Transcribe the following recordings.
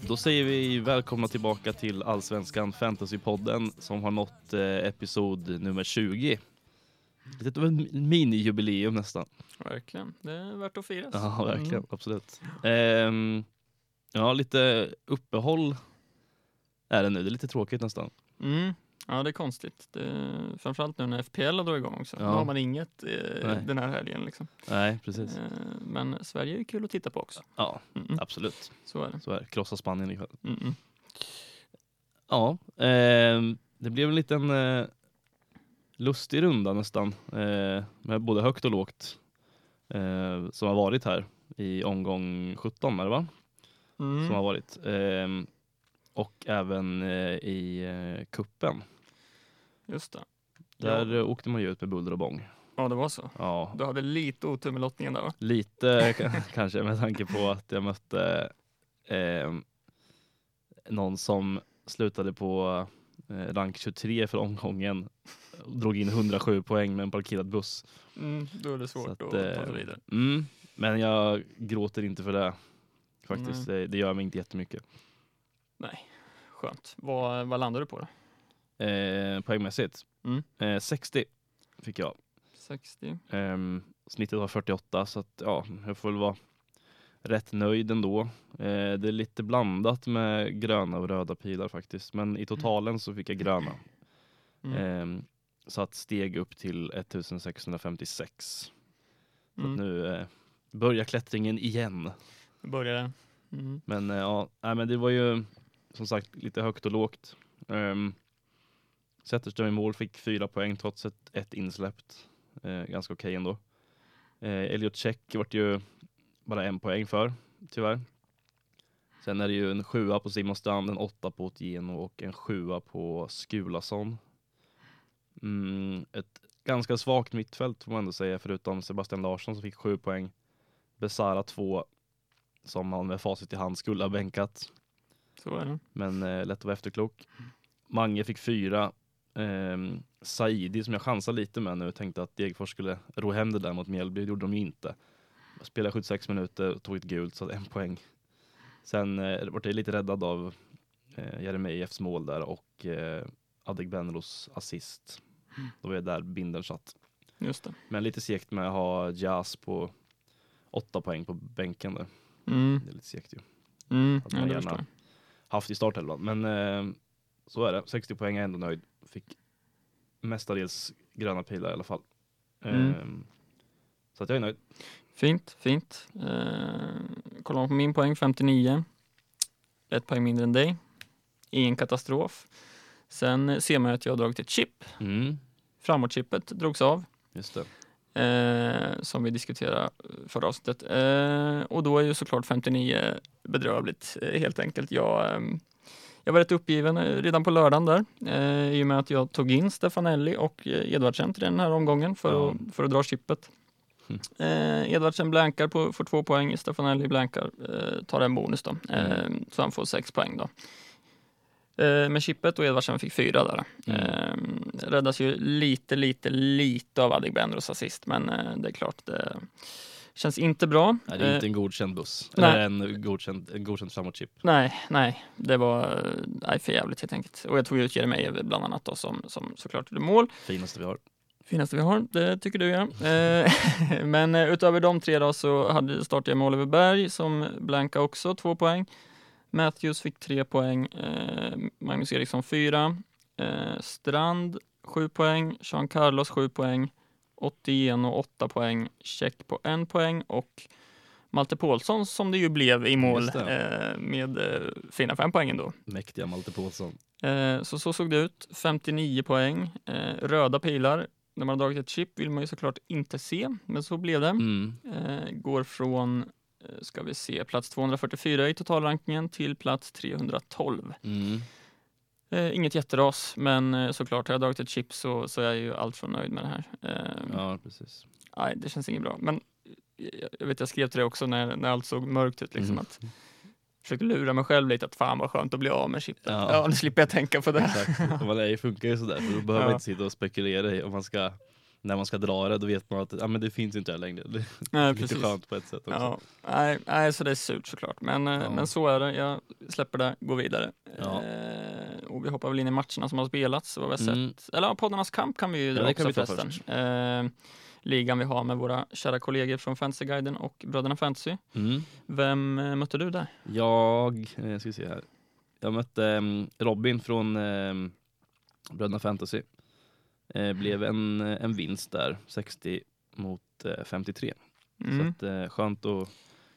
Då säger vi välkomna tillbaka till Allsvenskan Fantasypodden som har nått eh, episod nummer 20. Lite av en minijubileum nästan. Verkligen, det är värt att firas. Ja, verkligen. Mm. Absolut. Ehm, ja, lite uppehåll är det nu. Det är lite tråkigt nästan. Mm. Ja, det är konstigt. Det, framförallt nu när FPL har dragit igång också. Ja. Nu har man inget eh, den här helgen. Liksom. Nej, precis. Eh, men Sverige är kul att titta på också. Ja, Mm. absolut. Så är det. Så är det. Krossa Spanien ikväll. Mm. Ja, ehm, det blev en liten eh, lustig runda nästan. Eh, med både högt och lågt. Eh, som har varit här i omgång 17 är det va? Mm. Som har varit. Ehm, och även eh, i eh, kuppen. Just det. Där Ja. eh, åkte man ju ut med buller och bång. ja, det var så. Ja, Du hade lite otur med lottningen där va? lite kanske med tanke på att jag mötte ehm, någon som slutade på eh, rank 23 för omgången. Drog in 107 poäng med en parkerad buss. Mm, då är det svårt att, att, ta eh, sig vidare. Mm, men jag gråter inte för det. Faktiskt, det, det gör mig inte jättemycket. Skönt. Vad, vad landade du på då? Eh, poängmässigt. Mm. Eh, 60 fick jag. 60? Ehm, snittet var 48 så att ja, jag får väl vara rätt nöjd ändå. Eh, det är lite blandat med gröna och röda pilar faktiskt. Men i totalen så fick jag gröna. Mm. Ehm, så att steg upp till 1656. Så Mm. att nu eh, börjar klättringen igen. Nu börjar det. Mm. Men eh, ja, nej, men det var ju som sagt lite högt och lågt. Um, Zetterström i mål fick fyra poäng trots ett, ett insläppt. Eh, ganska okej ändå. Eh, Elliot Check vart ju bara en poäng för, tyvärr. Sen är det ju en sjua på Simon Strand, en åtta på Otieno och en sjua på Skulason. Mm, ett ganska svagt mittfält får man ändå säga, förutom Sebastian Larsson som fick sju poäng. Besara två, som man med facit i hand skulle ha bänkat. Men eh, lätt att vara efterklok. Mange fick fyra. Ehm, Saidi som jag chansade lite med nu tänkte att Degerfors skulle ro hem det där mot Mjällby. Det gjorde de ju inte. Spelade 76 minuter och tog ett gult så en poäng. Sen eh, vart jag lite räddad av eh, Jeremejeffs mål där och eh, Adegbenros assist. Då var jag där binden satt. Just det. Men lite segt med att ha Jazz på åtta poäng på bänken där. Mm. Det är lite segt ju. Mm. Ja, man gärna haft i startelvan. Men eh, så är det. 60 poäng är ändå nöjd. Fick mestadels gröna pilar i alla fall. Mm. Eh, så att jag är nöjd. Fint, fint. Eh, kollar man på min poäng, 59. Ett poäng mindre än dig. Ingen katastrof. Sen ser man att jag har dragit ett chip. Mm, Framåtchippet drogs av, just det. eh, som vi diskuterade förra avsnittet. Eh, och då är ju såklart 59 bedrövligt, eh, helt enkelt. Jag, ehm, jag var rätt uppgiven eh, redan på lördagen där, eh, i och med att jag tog in Stefanelli och eh, Edvardsen till den här omgången för, Ja. att, för att dra chippet. Mm. Eh, Edvardsen blankar på, får två poäng, Stefanelli blankar, eh, tar en bonus då. Eh, Mm. Så han får sex poäng då. Med chippet och Edvardsen fick fyra där. Mm. Räddas ju lite, lite, lite av Adegbenros assist, men det är klart, det känns inte bra. Nej, det är Eh, inte en godkänd buss. nej. Eller en godkänd, en godkänd framåtchip. Nej, nej, det var eh, nej, för jävligt helt enkelt. Och jag tog ut Jeremejeff bland annat då, som, som såklart gjorde mål. Finaste vi har. Finaste vi har, det tycker du ja. Eh, Men eh, utöver de tre då så hade startade jag med Oliver Berg som blanka också, två poäng. Matthews fick tre poäng, eh, Magnus Eriksson fyra, eh, Strand sju poäng, Jean Carlos sju poäng, Otieno åtta poäng, Check på en poäng och Malte Paulsson som det ju blev i mål eh, med eh, fina fem poäng ändå. Mäktiga Malte Paulsson. Eh, Så så såg det ut. 59 poäng. Eh, Röda pilar. När man har dragit ett chip vill man ju såklart inte se, men så blev det. Mm. Eh, Går från, eh, ska vi se, plats 244 i totalrankingen till plats 312. Mm. Eh, Inget jätteras, men eh, såklart har jag dragit ett chip så, så är jag ju allt från nöjd med det här. Eh, Ja, precis. Nej, det känns inget bra. Men jag, jag vet, jag skrev till dig också när, när allt såg mörkt ut, liksom Mm. att försökte lura mig själv lite att fan vad skönt att bli av med chipet. Ja. Ja, nu slipper jag tänka på det. Exakt. Man är, funkar ju sådär, för då behöver man Ja. inte sitta och spekulera i om man ska när man ska dra det, då vet man att ja, men det finns inte här längre. Det är Nej, lite precis. skönt på ett sätt också. Ja, nej, nej, så det är surt såklart. Men, eh, Ja. men så är det. Jag släpper det, går vidare. Ja. Eh, och vi hoppar väl in i matcherna som har spelats. Vad vi har Mm. sett. Eller ja, poddarnas kamp kan vi ju Ja, dra det också förresten. Eh, ligan vi har med våra kära kollegor från Fantasyguiden och Bröderna Fantasy. Mm. Vem eh, mötte du där? Jag, eh, ska se här. Jag mötte em, Robin från um, Bröderna Fantasy. Eh, blev en, eh, en vinst där, 60 mot eh, 53. Mm. Så att, eh, skönt att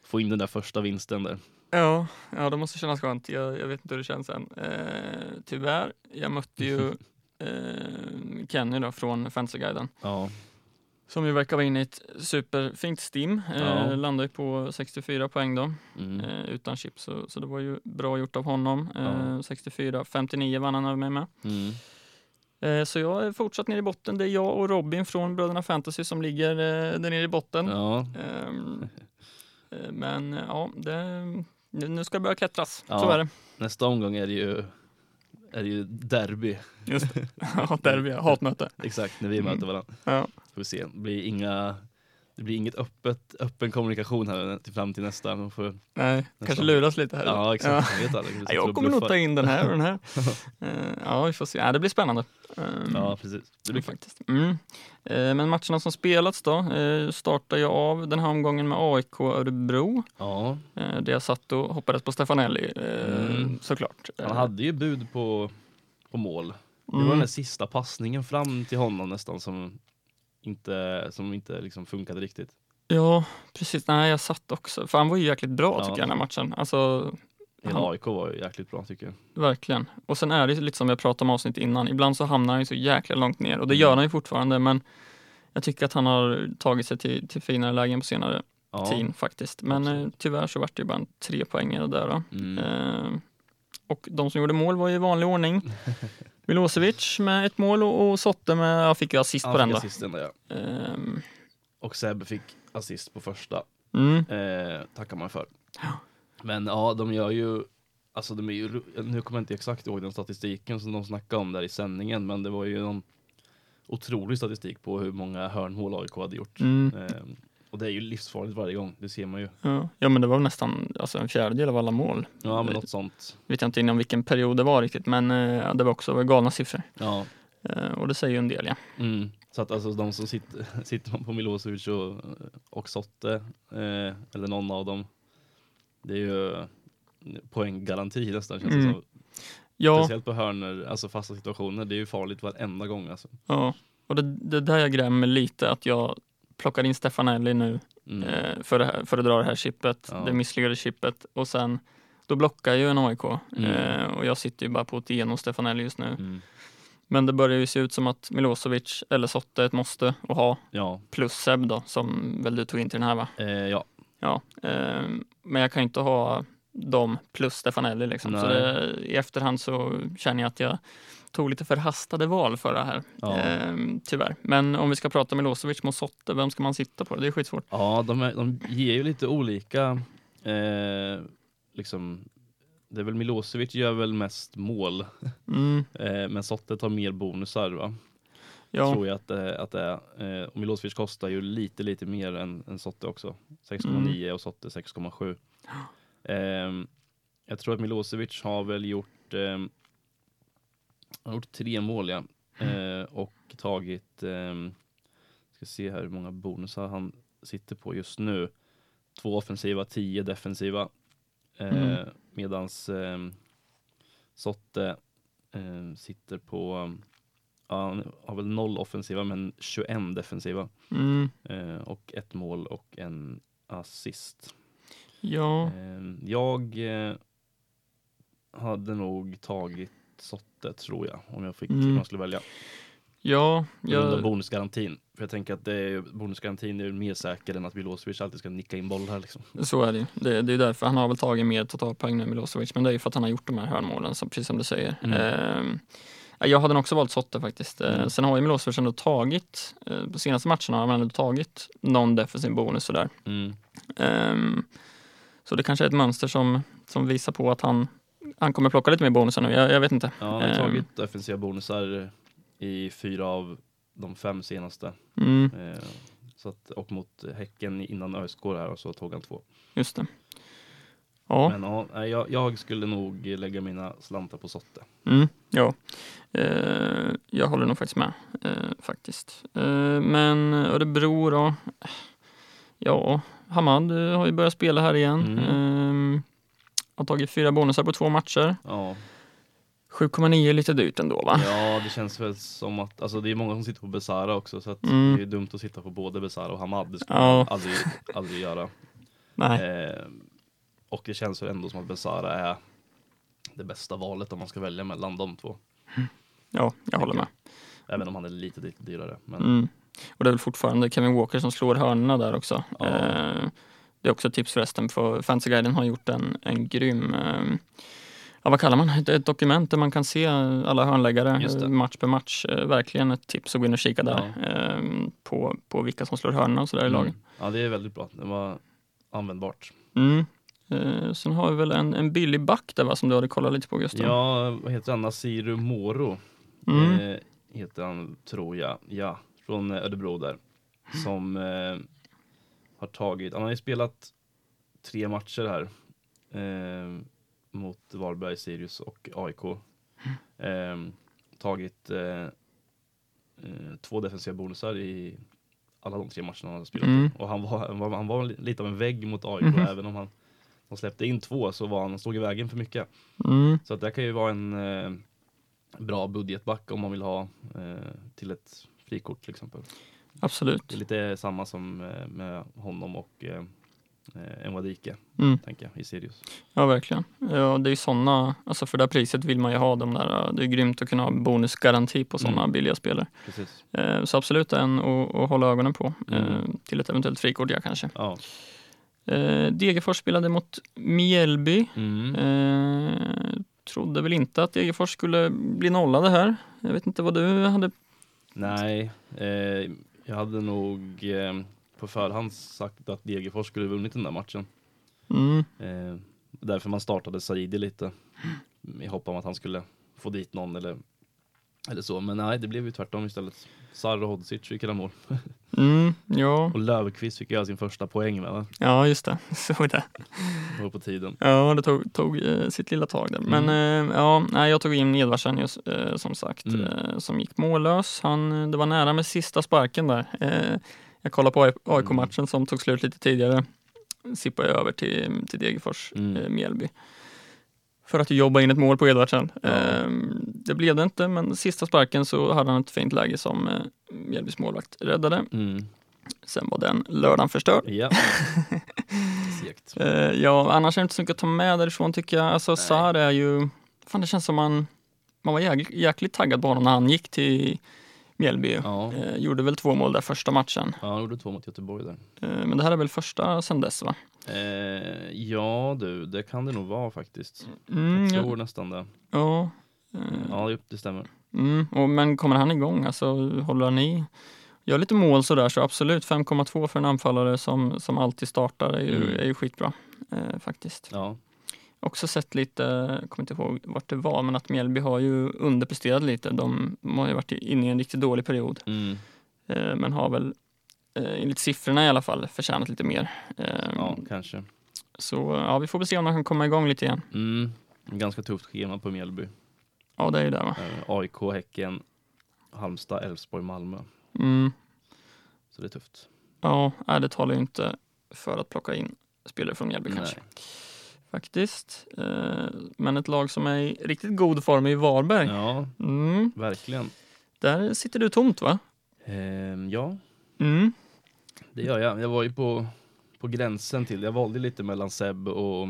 få in den där första vinsten där. Ja, ja, det måste kännas skönt. Jag, jag vet inte hur det känns än. Eh, tyvärr, jag mötte ju eh, Kenny då från Fantasyguiden. Ja, Som ju verkar vara inne i ett superfint stim. Eh, Ja. Landade ju på 64 poäng då, mm. eh, utan chip. Så, så det var ju bra gjort av honom. Eh, Ja. 64, 59 vann han över mig med. Mm. Eh, så jag är fortsatt nere i botten. Det är jag och Robin från Bröderna Fantasy som ligger eh, där nere i botten. ja. Ehm, eh, men ja, det, nu nu ska det börja klättras. Ja. Så är det. nästa omgång är det ju, är det ju derby. Just det. Ja, derby, hatmöte. Exakt, när vi möter varandra. Ja. Får vi se. Det blir, inga, det blir inget öppet, öppen kommunikation här till fram till nästa. Man får, Nej, kanske luras lite här. ja, exakt. Jag vet aldrig. Ja, jag kommer nog ta in den här och den här. Eh, ja, vi får se. Ja, det blir spännande. Ehm, Ja, precis. Det blir faktiskt. Mm. Eh, Men matcherna som spelats då eh, startar jag av den här omgången med AIK Örebro. Ja, Där jag satt och hoppades på Stefanelli Mm. såklart. han hade ju bud på, på mål. Det var Mm. den sista passningen fram till honom nästan som inte, som inte liksom funkade riktigt. Ja, precis. Nej, jag satt också. För han var ju jäkligt bra Ja. tycker jag den här matchen. Alltså, Hela Han- AIK var ju jäkligt bra tycker jag. verkligen. Och sen är det lite som jag pratade om avsnitt innan. Ibland så hamnar han ju så jäkla långt ner och det Mm. gör han ju fortfarande. Men jag tycker att han har tagit sig till, till finare lägen på senare Ja. tid faktiskt. Men eh, tyvärr så vart det ju bara en tre poängare där då. Mm. Eh, och de som gjorde mål var i vanlig ordning. Milosevic med ett mål och, och Sotte med, jag fick ju assist på den då. assisten ja. Ehm, Och Seb fick assist på första. mm, Eh, tackar man för. Men ja, de gör ju, alltså de är ju, nu kommer jag inte exakt ihåg den statistiken som de snackade om där i sändningen, men det var ju någon otrolig statistik på hur många hörnmål AIK hade gjort. mm, Eh, och det är ju livsfarligt varje gång, det ser man ju. ja. ja men det var nästan alltså, en fjärdedel av alla mål. Ja, men något sånt. Vet jag inte inom vilken period det var riktigt men eh, det var också galna siffror. Ja. Eh, och det säger ju en del ja. Mm. Så att alltså de som sitter, sitter man på Milosevic och, och Sotte, eh, eller någon av dem, det är ju poänggaranti nästan känns det Mm. som. Ja, Speciellt på hörnor, alltså fasta situationer, det är ju farligt varenda gång alltså. ja. och det, det där jag grämer lite att jag plockar in Stefanelli nu Mm. eh, för, här, för att dra det här chippet, Ja. det misslyckade chippet och sen då blockar ju en AIK Mm. eh, och jag sitter ju bara på ett genom Stefanelli just nu. Mm. Men det börjar ju se ut som att Milosevic eller Sotte är ett måste att ha Ja, plus Seb då som väl du tog in till den här va? eh, ja. Ja, eh, men jag kan ju inte ha dem plus Stefanelli liksom. Så det, i efterhand så känner jag att jag tog lite förhastade val för det här. Ja. Eh, tyvärr. Men om vi ska prata Milosevic mot Sotte, vem ska man sitta på? Det är skitsvårt. ja de, är, de ger ju lite olika, eh, liksom, det är väl Milosevic gör väl mest mål, Mm, eh, men Sotte tar mer bonusar va? ja, Tror jag att, det- att det är. Eh, och Milosevic kostar ju lite, lite mer än, än Sotte också. 6,9 Mm. och Sotte 6,7. Ehm, jag tror att Milosevic har väl gjort, ehm, har gjort tre mål ja. Eh, och tagit, ehm, ska se här hur många bonusar han sitter på just nu. Två offensiva, tio defensiva. Eh, Mm. Medans Sotte sitter på, ja, han har väl noll offensiva men 21 defensiva. mm, Eh, och ett mål och en assist. Ja, Eh, jag eh, hade nog tagit Sotte tror jag, om jag fick Mm. om jag skulle välja. ja, På jag, bonusgarantin. För jag tänker att det är, bonusgarantin är mer säker än att Milosevic alltid ska nicka in bollar liksom. så är det. Det, det är därför han har väl tagit mer totalpoäng nu Milosevic, men det är ju för att han har gjort de här hörnmålen, som, precis som du säger. Mm. Eh, jag hade nog också valt Sotte faktiskt. Eh, Mm. Sen har ju Milosevic ändå tagit, eh, de senaste matcherna har han ändå tagit någon defensiv bonus sådär. Mm. Ehm, så det kanske är ett mönster som, som visar på att han, han kommer plocka lite mer bonusar nu. Jag, jag vet inte. Ja, han har Ehm. tagit offensiva bonusar i fyra av de fem senaste. Mm, Eh, så att, och mot Häcken innan ÖSK här och så tog han två. just det. Ja, Men ja, jag, jag skulle nog lägga mina slantar på Sotte. mm, ja. Eh, jag håller nog faktiskt med, eh, faktiskt. Eh, men Örebro då? Ja, Hamad eh, har ju börjat spela här igen. Mm. Eh, har tagit fyra bonusar på två matcher. Ja. 7,9 är lite dyrt ändå va? ja, det känns väl som att, alltså det är många som sitter på Besara också så att Mm. det är dumt att sitta på både Besara och Hamad. Det skulle Ja. man aldrig, aldrig göra. Nej. Eh, och det känns väl ändå som att Besara är det bästa valet om man ska välja mellan de två. Ja, jag håller med. Även om han är lite, lite dyrare. Men Mm. Och det är väl fortfarande Kevin Walker som slår hörnorna där också. Ja. Eh, det är också ett tips förresten, för Fantasyguiden har gjort en, en grym eh, Ja, vad kallar man ett, ett dokument där man kan se alla hörnläggare det. match per match. Eh, verkligen ett tips att gå in och kika där eh, på, på vilka som slår hörnorna och sådär i laget. mm. Ja, det är väldigt bra. Det var användbart. Mm. Eh, sen har vi väl en, en billig back där va, som du hade kollat lite på Gustav? Ja, vad heter han? Nasiru Moro. Mm. Eh, heter han, tror jag. Ja, från eh, Örebro där. Som eh, har tagit, han har ju spelat tre matcher här. Eh, mot Varberg, Sirius och AIK. Eh, tagit eh, eh, två defensiva bonusar i alla de tre matcherna han har spelat. Mm. Och han var, han, var, han var lite av en vägg mot AIK, Mhm. även om han de släppte in två så var han, han stod i vägen för mycket. Mm. Så att det kan ju vara en eh, bra budgetback om man vill ha eh, till ett frikort till exempel. Absolut. Det är lite samma som eh, med honom och eh, eh, Enwadike, Mm. tänker jag, i Sirius. Ja, verkligen. Ja, det är ju sådana, alltså för det här priset vill man ju ha de där, det är grymt att kunna ha bonusgaranti på sådana Mm. billiga spelare. Precis. Eh, så absolut en att att hålla ögonen på eh, Mm. till ett eventuellt frikort, ja kanske. Ja. Eh, Degerfors spelade mot Mjällby. Mm. Eh, trodde väl inte att Degerfors skulle bli nollade här. Jag vet inte vad du hade. Nej, eh, jag hade nog eh, på förhand sagt att Degerfors skulle vunnit den där matchen. Mm, Eh, därför man startade Saidi lite. I hopp om att han skulle få dit någon eller, eller så. Men nej, det blev ju tvärtom istället. Sarro Hodzic fick göra mål. mm, ja. Och Löfqvist fick göra sin första poäng med va? ja, just det. Så det. Det var på tiden. Ja, det tog, tog eh, sitt lilla tag där. Men eh, ja, nej, jag tog in Edvardsen just, eh, som sagt, Mm. som gick mållös. Han, det var nära med sista sparken där. Jag kollade på AIK-matchen som tog slut lite tidigare. Sippade jag över till, till Degerfors, Mm. Mjällby. För att jobba in ett mål på Edvardsen. Ja. Eh, det blev det inte, men sista sparken så hade han ett fint läge som eh, Mjällbys målvakt räddade. Mm. Sen var den lördagen förstörd. Ja. Eh, ja, annars är det inte så mycket att ta med därifrån tycker jag. Alltså. Sar är ju, fan det känns som man, man var jäkligt, jäkligt taggad på honom när han gick till Mjällby. Ja. Eh, gjorde väl två mål där första matchen. ja, han gjorde två mot Göteborg där. Eh, men det här är väl första sen dess va? Eh, ja du, det kan det nog vara faktiskt. Mm, Jag ja. tror nästan det. ja. Eh, Ja, det- stämmer. Mm, och, men kommer han igång, alltså håller han i? Gör lite mål sådär så absolut 5,2 för en anfallare som, som alltid startar är ju, Mm. är ju skitbra. Eh, faktiskt. Ja. också sett lite, jag kommer inte ihåg vart det var, men att Mjällby har ju underpresterat lite. De har ju varit inne i en riktigt dålig period, Mm. eh, men har väl eh, enligt siffrorna i alla fall förtjänat lite mer. Eh, Ja, kanske. Så ja, vi får väl se om de kan komma igång lite igen. Mm. Ganska tufft schema på Mjällby. Ja, det är ju det va. Eh, AIK, Häcken, Halmstad, Elfsborg, Malmö. Mm. Så det är tufft. Ja, det talar ju inte för att plocka in spelare från Mjällby kanske. Faktiskt. Eh, Men ett lag som är i riktigt god form är ju Varberg. Ja, Mm. verkligen. Där sitter du tomt va? Ehm, ja, Mm. det gör jag. Jag var ju på, på gränsen till. Jag valde lite mellan Seb och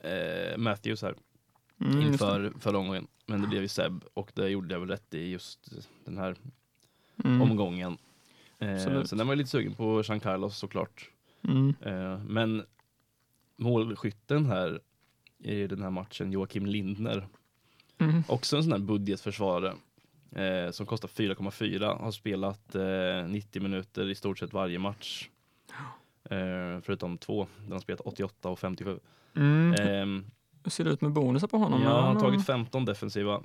eh, Matthews här Mm, inför förra omgången. Men det blev ju Seb och det gjorde jag väl rätt i just den här Mm. omgången. Eh, sen är man ju lite sugen på Jean Carlos såklart. Mm. Eh, men målskytten här i den här matchen, Joakim Lindner, Mm. också en sån här budgetförsvarare eh, som kostar 4,4, har spelat eh, 90 minuter i stort sett varje match. Eh, förutom två, där han spelat 88 och 57. Mm. Ehm, Hur ser det ut med bonusar på honom? jag har Ja, tagit 15 defensiva.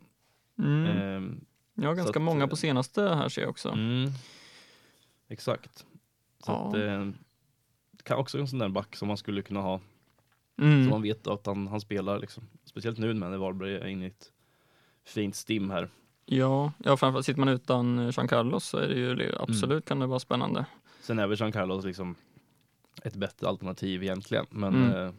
Mm. Ehm, Ja, ganska att, många eh, på senaste här ser jag också. Mm. Exakt. Så Ja. att, eh, kan också en sån där back som man skulle kunna ha. Mm. Så man vet att han, han spelar liksom. Speciellt nu när Varberg är inne i ett fint stim här. Ja, ja, framförallt sitter man utan eh, Jean Carlos så är det ju absolut kan det vara spännande. Sen är väl Jean Carlos liksom ett bättre alternativ egentligen. Men Mm. eh,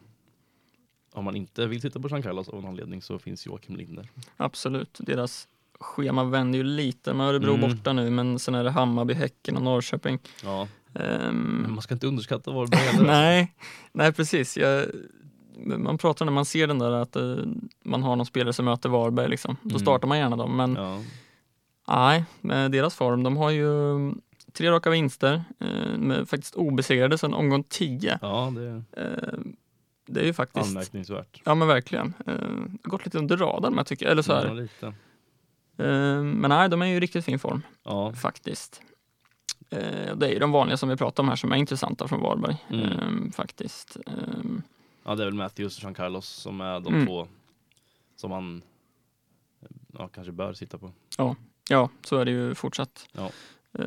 om man inte vill sitta på Jean Carlos av någon anledning så finns Joakim Linder. Absolut. Deras schema vänder ju lite med Örebro Mm. borta nu, men sen är det Hammarby, Häcken och Norrköping. Ja, Ehm, men man ska inte underskatta Varberg heller. nej, nej, precis. Jag, man pratar när man ser den där att eh, man har någon spelare som möter Varberg, liksom. då Mm. startar man gärna dem. Men Ja. nej, med deras form, de har ju tre raka vinster, eh, med faktiskt obesegrade sedan omgång 10. ja, det är Eh, det är ju faktiskt, anmärkningsvärt. ja men verkligen, eh, gått lite under radarn med tycker jag, eller så här. Ja. Eh, men nej, de är ju i riktigt fin form. Ja, faktiskt. Eh, det är ju de vanliga som vi pratar om här som är intressanta från Varberg. Mm. Eh, faktiskt. Ja, det är väl Matthews och Jean Carlos som är de Mm. två som man ja, kanske bör sitta på. ja, så är det ju fortsatt. Ja. Eh,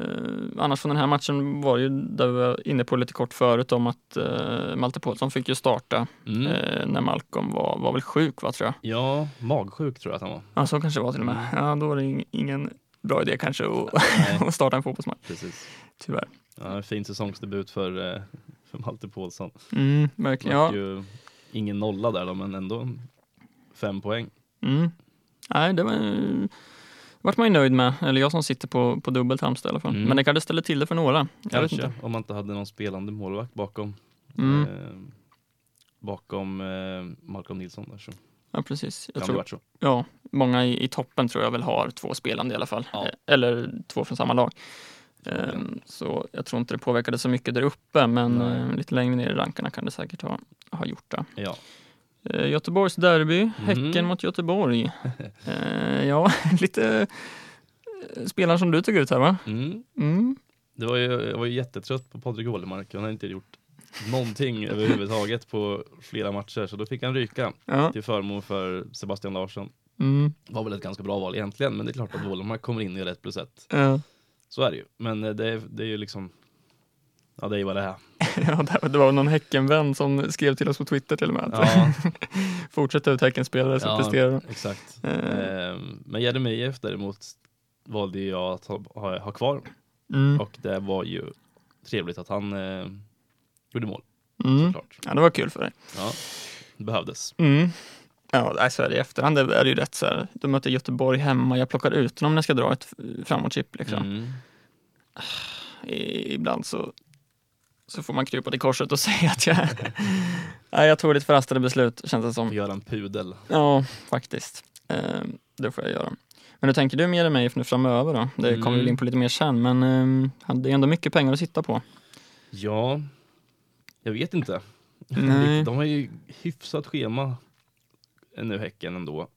annars från den här matchen var ju där vi var inne på lite kort förut om att eh, Malte Paulsson fick ju starta Mm. eh, när Malcolm var, var väl sjuk va tror jag. Ja, magsjuk tror jag att han var. Ja så kanske det var till och med. Mm. Ja då var det ing- ingen bra idé kanske att starta en fotbollsmatch. precis. Tyvärr. Ja, en fin säsongsdebut för, eh, för Malte Paulsson. Mm, verkligen. Ja. ju ingen nolla där då, men ändå fem poäng. Mm. Nej, det var, vart man ju nöjd med. Eller jag som sitter på, på dubbelt Halmstad i alla fall. Mm. Men det kanske ställer till det för några. Kanske, inte. om man inte hade någon spelande målvakt bakom. Mm. Eh, bakom eh, Malcolm Nilsson där så Ja, precis. Jag tror, ja, många i, i toppen tror jag väl har två spelande i alla fall. Ja. Eh, Eller två från samma lag. Ehm, så jag tror inte det påverkade så mycket där uppe, men Nej. eh, lite längre ner i rankarna kan det säkert ha, ha gjort det. Ja. Eh, Göteborgs derby, Mhm. Häcken mot Göteborg. Ja, lite eh, spelare som du tog ut här va? Mm. Mm. Det var ju, jag var ju jättetrött på Patrik Ålemark. Han har inte gjort någonting överhuvudtaget på flera matcher. Så då fick han ryka Ja. till förmån för Sebastian Larsson. Mm. var väl ett ganska bra val egentligen, men det är klart att Ålemark kommer in i rätt plus ett. Ja. Så är det ju. Men eh, det är, det är ju liksom, ja det är ju vad det är. Ja, det- var någon Häckenvän som skrev till oss på Twitter till och med. Ja, Fortsätt ut Häckenspelare så Ja. presterar exakt. Eh, Men Jeremejeff däremot valde jag att ha, ha, ha kvar Mm. och det var ju trevligt att han eh, gjorde mål Mm. såklart. Ja, det var kul för dig. Ja, det behövdes. Mm. Ja, nej, så är det i efterhand. Är det ju rätt så här. De möter Göteborg hemma. Jag plockar ut dem när jag ska dra ett framåtchip. Liksom. Mm. I, ibland så, så får man krypa till korset och säga att jag, nej, jag tog lite förhastade beslut, känns det som. göra en pudel. Ja, faktiskt. Eh, det får jag göra. Men hur tänker du än mig nu framöver då? Det kommer vi Mm. in på lite mer sen, men eh, det är ändå mycket pengar att sitta på. Ja, jag vet inte. Nej. De har ju hyfsat schema nu Häcken ändå.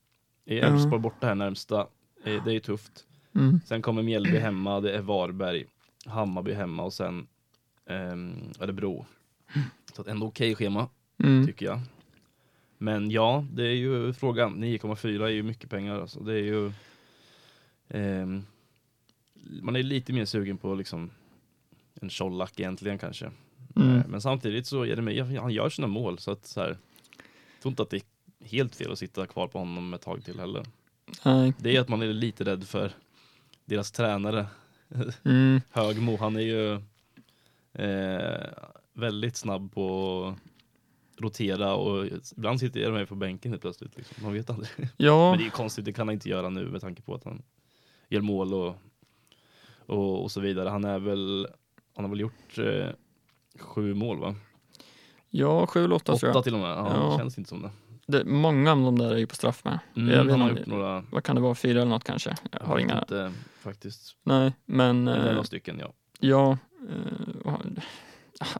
Ja. Elfsborg borta här närmsta, eh, det är ju tufft. Mm. Sen kommer Mjällby hemma, det är Varberg, Hammarby hemma och sen ehm, Örebro. Så att ändå okej schema, Mm. tycker jag. Men ja, det är ju frågan. 9,4 är ju mycket pengar. Alltså. Det är ju... ehm, man är lite mer sugen på liksom en Colak egentligen kanske. Mm. Eh, Men samtidigt så är det med, han gör sina mål så att så här, jag tror inte att det helt fel att sitta kvar på honom ett tag till heller. Nej. Det är att man är lite rädd för deras tränare Mm. Högmo. Han är ju eh, väldigt snabb på att rotera och ibland sitter de på bänken helt plötsligt. Liksom. Man vet aldrig. Ja, Men det är konstigt, det kan han inte göra nu med tanke på att han gör mål och, och, och så vidare. Han är väl, han har väl gjort eh, sju mål va? ja, sju eller åtta tror Åtta jag. till och med, ja, Ja. det känns inte som det. Det, många av de där är ju på straff med. Mm, Jag vet har inte. några, Vad kan det vara, fyra eller något kanske? Jag har vet inga, inte faktiskt, nej, men men det är eh, några stycken ja. ja. eh, han-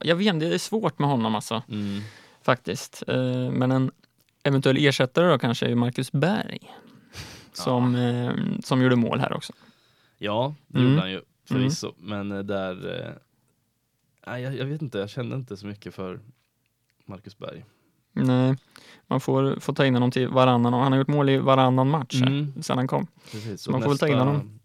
jag vet inte, det är svårt med honom alltså, Mm. faktiskt. Eh, men en eventuell ersättare då kanske är ju Marcus Berg. Som, eh, som gjorde mål här också. Ja, det Mm. gjorde han ju förvisso, men eh, där, eh, jag, jag vet inte, jag kände inte så mycket för Marcus Berg. Nej, man får, får ta in honom till varannan och han har gjort mål i varannan match här, Mm. sen han kom. Precis, Man får väl ta in honom.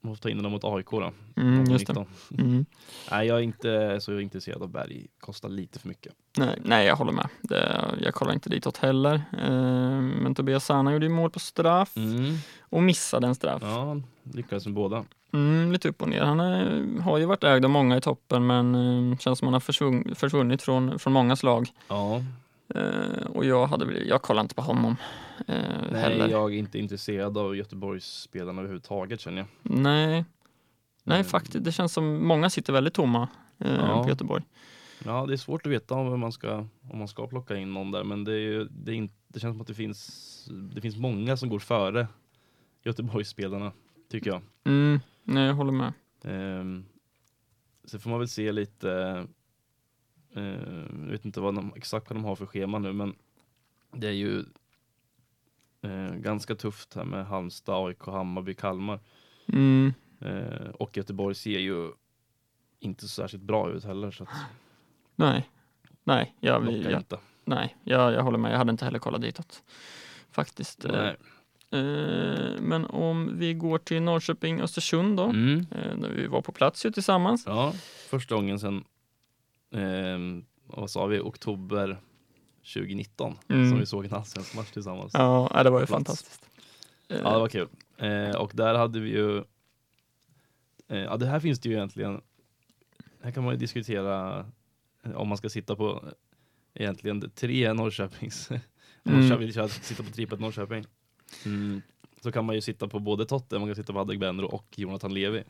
Man får ta in dem mot AIK då. Mm, just det. 19. Mm. Nej, jag är inte så intresserad av Berg. Kostar lite för mycket. Nej, nej, jag håller med. Det, jag kollar inte ditåt heller. Eh, men Tobias Sana gjorde ju mål på straff Mm. och missade en straff. Ja, lyckades med båda. Mm, lite upp och ner. Han är, har ju varit ägd av många i toppen men eh, känns som han har försvunnit från, från många slag. Ja, Eh, och jag, hade, väl- jag kollar inte på honom eh, nej, heller. jag är inte intresserad av Göteborgsspelarna överhuvudtaget känner jag. Nej, nej Mm. faktiskt. Det känns som många sitter väldigt tomma eh, Ja. på Göteborg. Ja, det är svårt att veta om man ska, om man ska plocka in någon där, men det, är, det, är inte, det känns som att det finns, det finns många som går före Göteborgsspelarna, tycker jag. Mm, nej, jag håller med. Um, så får man väl se lite, jag vet inte vad de, exakt vad de har för schema nu, men det är ju eh, ganska tufft här med Halmstad, AIK, Hammarby, Kalmar. Mm, Eh, och Göteborg ser ju inte så särskilt bra ut heller, så att nej, nej, jag, jag, inte. nej jag, jag håller med. Jag hade inte heller kollat ditåt. Faktiskt. Eh, Nej. Eh, men om vi går till Norrköping, Östersund då. Mm. Eh, där vi var på plats ju tillsammans. Ja, första gången sedan, ehm, vad sa vi, oktober 2019 Mm. som vi såg en allsvensk match tillsammans. Ja, Ja, ja, det var ju fantastiskt. Eh, det var kul. Eh, och där hade vi ju, eh, ja det här finns det ju egentligen, här kan man ju diskutera eh, om man ska sitta på eh, egentligen tre Norrköpings, om man Mm. kör- vill köra, sitta på trippet Norrköping. Mm. Så kan man ju sitta på både Totte, man kan sitta på Adegbenro och Jonathan Levi.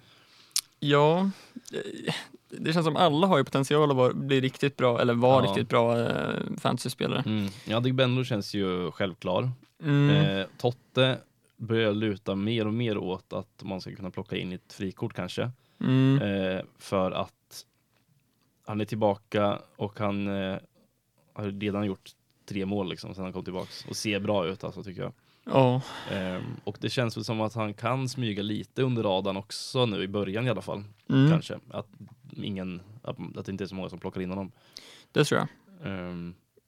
Ja, eh, det känns som alla har ju potential att bli riktigt bra, eller vara Ja. riktigt bra eh, fantasyspelare. Mm. Ja, Adegbenro känns ju självklar. Mm. Eh, Totte börjar luta mer och mer åt att man ska kunna plocka in ett frikort kanske. Mm. Eh, för att han är tillbaka och han eh, har redan gjort tre mål liksom sedan han kom tillbaks och ser bra ut alltså tycker jag. Ja, Eh, och det känns väl som att han kan smyga lite under radarn också nu i början i alla fall. mm. Kanske. Att, ingen, att, att det inte är så många som plockar in honom. det tror jag. Eh,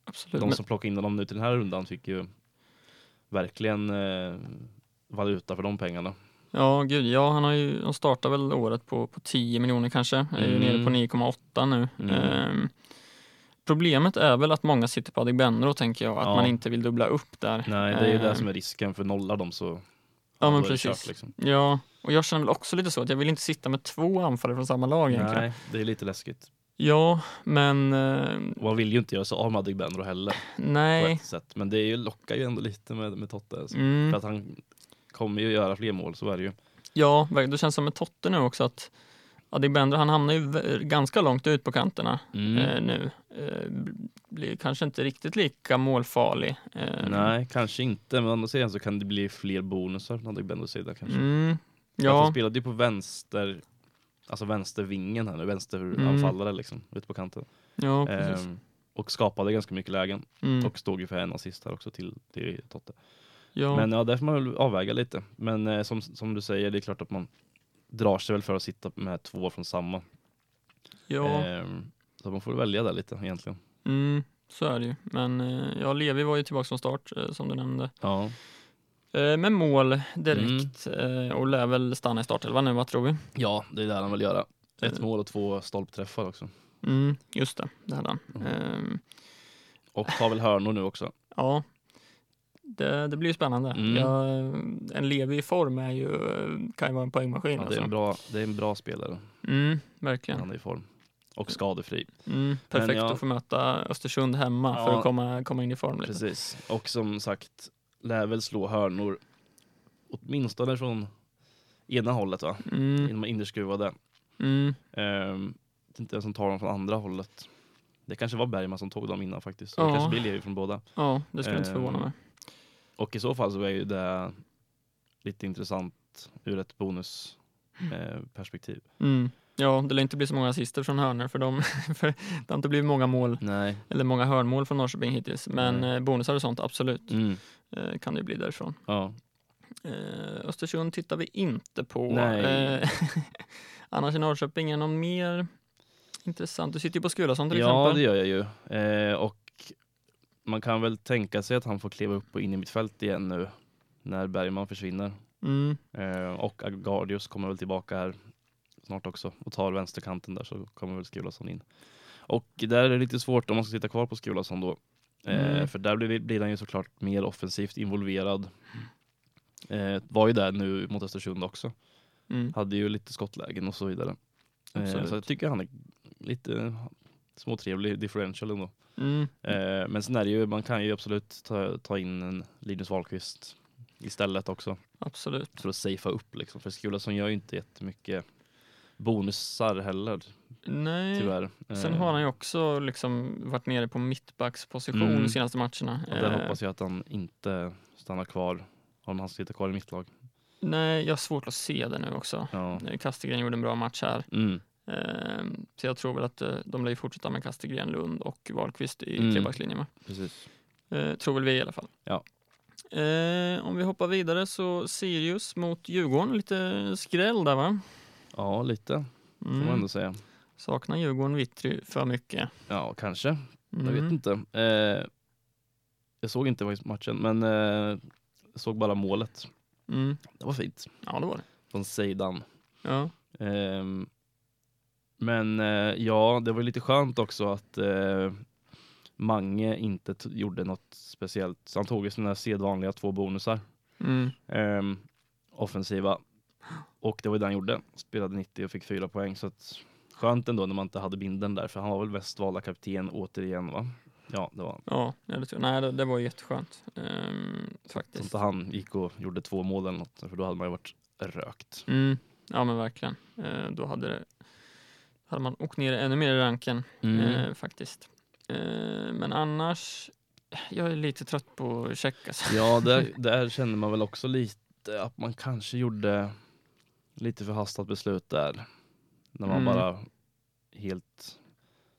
Absolut. de Men, som plockar in honom nu till den här rundan fick ju verkligen eh, valuta för de pengarna. ja, gud, ja, han har ju, de startar väl året på, på 10 miljoner kanske, är Mm. nere på 9,8 nu. Mm. Ehm, problemet är väl att många sitter på Adegbenro tänker jag, att Ja. man inte vill dubbla upp där. Nej, det är ju det Ehm, som är risken för nollar dem så Ja, men det kört, precis. liksom. Ja, och jag känner väl också lite så att jag vill inte sitta med två anfallare från samma lag egentligen. Nej, det är lite läskigt. Ja, men eh, Och man vill ju inte göra sig av med Adegbenro heller nej. Men det är ju, lockar ju ändå lite med, med Totte. Alltså. Mm. För att han kommer ju göra fler mål, så är det ju. Ja, det känns som med Totte nu också att Adegbenro, han hamnar ju ganska långt ut på kanterna Mm. eh, nu. Eh, blir kanske inte riktigt lika målfarlig. Eh, Nej, kanske inte. Men å andra sidan så kan det bli fler bonusar från Adegbenros sida kanske. Mm, Ja. Han spelade ju på vänster, alltså vänstervingen här nu, vänsteranfallare liksom, ute på kanten. Mm. ja, precis. Ehm, och skapade ganska mycket lägen. Mm, Och stod ju för en assist här också till, till Totte. ja, Men ja, där får man väl avväga lite. Men eh, som, som du säger, det är klart att man drar sig väl för att sitta med två från samma. ja Ehm, så man får välja där lite egentligen. mm, så är det ju. Men eh, ja, Levi var ju tillbaka från start eh, som du nämnde. Ja, Eh, med mål direkt eh, och lär väl stanna i startelvan nu, vad tror vi? ja det är där han vill göra. Ett mål och två stolpträffar också. Mm, just det, det hade han. Mm. Ehm, Och tar väl hörnor nu också. Ja, det, det blir ju spännande. Mm. Ja, en Levi i form är ju, kan ju vara en poängmaskin. Ja, det, är alltså. en bra, det är en bra spelare. Mm, verkligen. Han är i form. Och skadefri. Mm, perfekt ja. att få möta Östersund hemma för Ja. att komma, komma in i form lite. Precis. Och som sagt, lär väl slå hörnor åtminstone från ena hållet va? Mm, Innan man innerskruvade. mm, Um, inte vem som tar dem från andra hållet. Det kanske var Bergman som tog dem innan faktiskt. Så Ja. det kanske blir Levi från båda. ja, det skulle inte Ehm, förvåna mig. Och i så fall så är ju det lite intressant ur ett bonusperspektiv. Mm. Ja, det lär inte bli så många assister från hörnor för, dem, för det har inte blivit många mål, Nej. eller många hörnmål från Norrköping hittills. Men eh, bonusar och sånt, absolut, Mm. eh, kan det bli därifrån. Ja. Eh, Östersund tittar vi inte på. Nej. Eh, annars i Norrköping är någon mer intressant. Du sitter ju på Skulason till ja, det exempel. gör jag ju. Eh, och man kan väl tänka sig att han får kliva upp och in i mitt fält igen nu när Bergman försvinner. Mm. Eh, och Agardius kommer väl tillbaka här snart också och tar vänsterkanten där så kommer väl Skulason in. Och där är det lite svårt om man ska sitta kvar på Skulason då. Eh, Mm. För där blir, blir han ju såklart mer offensivt involverad. Eh, var ju där nu mot Östersund också. Mm. Hade ju lite skottlägen och så vidare. Eh, så jag tycker han är lite småtrevlig differential ändå. Mm. Eh, men sen är det ju, man kan ju absolut ta, ta in en Linus Wahlqvist istället också Absolut. för att safea upp liksom. För Skulason gör ju inte jättemycket bonusar heller Nej. tyvärr. Sen Eh, har han ju också liksom varit nere på mittbacksposition Mm. de senaste matcherna. och där Eh, hoppas jag att han inte stannar kvar om han sitter kvar i mitt lag. Nej, jag har svårt att se det nu också. Ja. Kastegren gjorde en bra match här. Mm. Eh, Så jag tror väl att eh, de lär ju fortsätta med Kastegren, Lund och Wahlqvist i Mm. trebackslinjen. Precis. Eh, tror väl vi i alla fall. Ja. Eh, om vi hoppar vidare så Sirius mot Djurgården, lite skräll där va? Ja, lite får man Mm. ändå säga. Saknar Djurgården Vittry för mycket? Ja, kanske. Jag Mm. vet inte. Eh, jag såg inte faktiskt matchen, men eh, jag såg bara målet. Mm. Det var fint. Ja, det var det. Från Seidan. Ja. Ehm, men eh, ja, det var lite skönt också att eh, Mange inte gjorde något speciellt. Så han tog ju sina sedvanliga två bonusar. Mm. ehm, offensiva. Och det var det han gjorde. Spelade 90 och fick fyra poäng. Så att, skönt ändå när man inte hade binden där. För han var väl mest valda kapten återigen va? Ja, det var han. Ja, det, tror jag. Nej, det, det var jätteskönt. Um, Så faktiskt. inte han gick och gjorde två mål eller något. För då hade man ju varit rökt. Mm. Ja, men verkligen. Eh, då hade, det, hade man åkt ner ännu mer i ranken eh, faktiskt. Eh, men annars, jag är lite trött på check alltså. Ja, där, där känner man väl också lite att man kanske gjorde lite förhastat beslut där. När man Mm. bara helt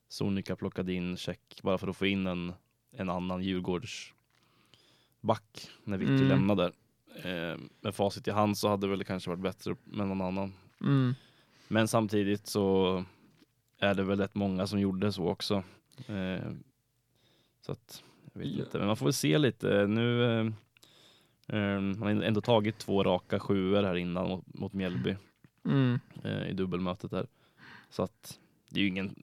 sonika plockade in check bara för att få in en, en annan Djurgårds back när Vitti Mm. lämnade. Eh, med facit i hand så hade det väl kanske varit bättre med någon annan. Mm. Men samtidigt så är det väl rätt många som gjorde så också. Eh, så att, jag vet inte, men man får väl se lite. Nu eh, eh, man har ändå tagit två raka sjuor här innan mot, mot Mjällby Mm. eh, i dubbelmötet där. Så att det är ju ingen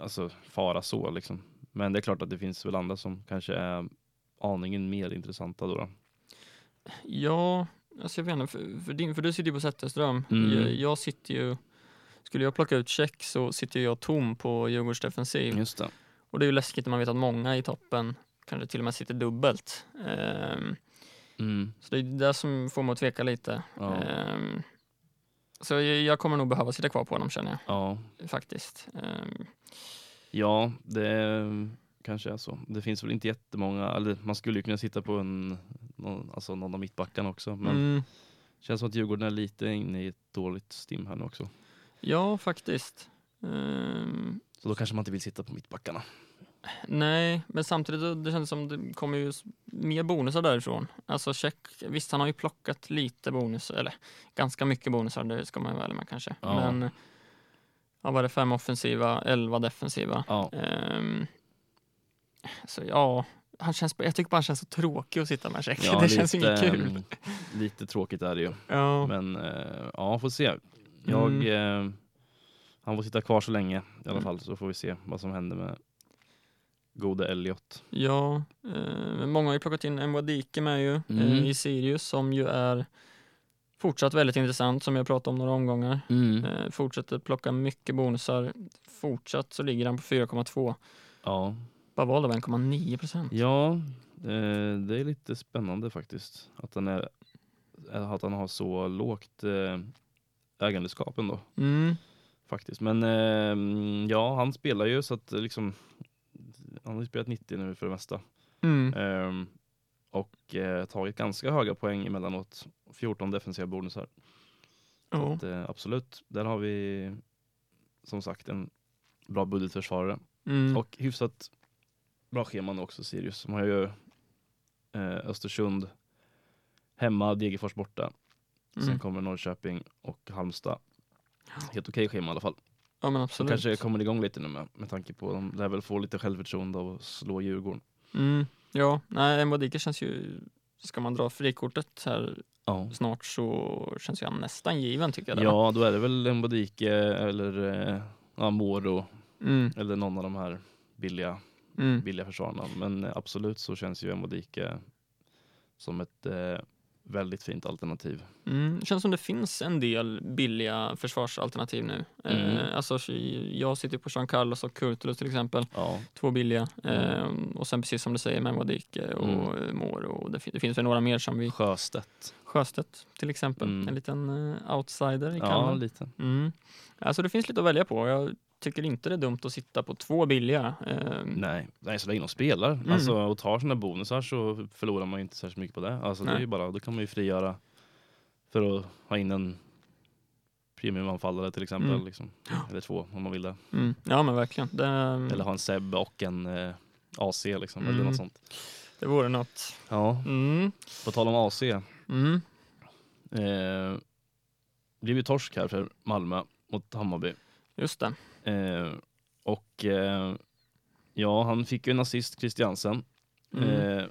alltså, fara så liksom. Men det är klart att det finns väl andra som kanske är aningen mer intressanta då. då. Ja, alltså jag vet inte, för, för, din, för du sitter ju på Zetterström. Mm. Jag, jag sitter ju, skulle jag plocka ut check så sitter jag tom på Djurgårds defensiv. Just det. Och det är ju läskigt när man vet att många i toppen kanske till och med sitter dubbelt. Ehm, Mm. så det är det som får mig att tveka lite. Ja. Ehm, så jag, kommer nog behöva sitta kvar på honom känner ja. jag faktiskt. Ehm, Ja, det kanske är så. Det finns väl inte jättemånga, eller man skulle ju kunna sitta på en, någon, alltså någon av mittbackarna också. Men mm, känns som att Djurgården är lite inne i ett dåligt stim här nu också. Ja, faktiskt. Ehm, Så då kanske man inte vill sitta på mittbackarna. Nej, men samtidigt det känns som det kommer ju mer bonusar därifrån. Alltså check, visst han har ju plockat lite bonus, eller ganska mycket bonusar, det ska man ju väl med kanske. Ja. Men ja, var det fem offensiva, elva defensiva. Ja, Ehm, så ja, han känns, jag tycker bara han känns så tråkig att sitta med check. ja det känns lite, inget kul. mm, Lite tråkigt är det ju. Ja, Men eh, ja, får se. Jag, Mm. eh, han får sitta kvar så länge i alla Mm. fall så får vi se vad som händer med gode Elliot. ja eh, många har ju plockat in Mwadike med ju Mm. eh, i Sirius som ju är fortsatt väldigt intressant som jag pratade om några omgångar. Eh, fortsätter plocka mycket bonusar. Fortsatt så ligger han på 4,2. Ja, Bara valde av 1,9 procent. Ja, eh, det är lite spännande faktiskt. Att han, är, att han har så lågt eh, ägandeskap ändå. Mm. Faktiskt. Men eh, ja, han spelar ju så att eh, liksom han har ju spelat 90 nu för det mesta. Mm. Ehm, och eh, tagit ganska höga poäng emellanåt. 14 defensiva bonusar. Ja. att, eh, absolut, där har vi som sagt en bra budgetförsvarare. Mm. Och hyfsat bra scheman också Sirius. De har ju eh, Östersund hemma, Degerfors borta. Sen Mm. kommer Norrköping och Halmstad. Helt okej schema i alla fall. ja, men absolut. kanske kommer igång lite nu med, med tanke på de lär väl få lite självförtroende av att slå Djurgården. Mm. Ja, nej, Mbadike känns ju ska man dra frikortet här Ja. snart så känns ju han nästan given tycker jag. ja, då är det väl Mbodike eller eh, ja, Moro Mm, eller någon av de här billiga, mm. billiga försvararna. Men absolut så känns ju Mbodike som ett eh, väldigt fint alternativ. Mm, känns som det finns en del billiga försvarsalternativ nu. Mm. Eh, alltså, jag sitter på Jean Carlos och Kurtulus till exempel. Ja, Två billiga. Eh, och sen precis som du säger med Modike och mm. Moro. Och det, det finns väl några mer som vi... Sjöstedt. Sjöstedt till exempel. Mm. En liten eh, outsider i Ja, Kalmar. lite. Mm. Alltså det finns lite att välja på. Jag tycker inte det är dumt att sitta på två billiga. Eh, Nej, nej så länge de spelar Mm. alltså, och tar sina bonusar så förlorar man ju inte särskilt mycket på det. Alltså, det är bara, då kan man ju frigöra för att ha in en premiumanfallare till exempel. Mm. Liksom. Eller två om man vill det. mm. Ja men verkligen. Det, Eller ha en Seb och en eh, AC liksom, eller Mm. något sånt. det vore något. Ja, Mm. på tal om AC. Mm. Eh, blev ju torsk här för Malmö mot Hammarby. Just det. Eh, och eh, ja, han fick ju en assist, Christiansen. Mm. Eh,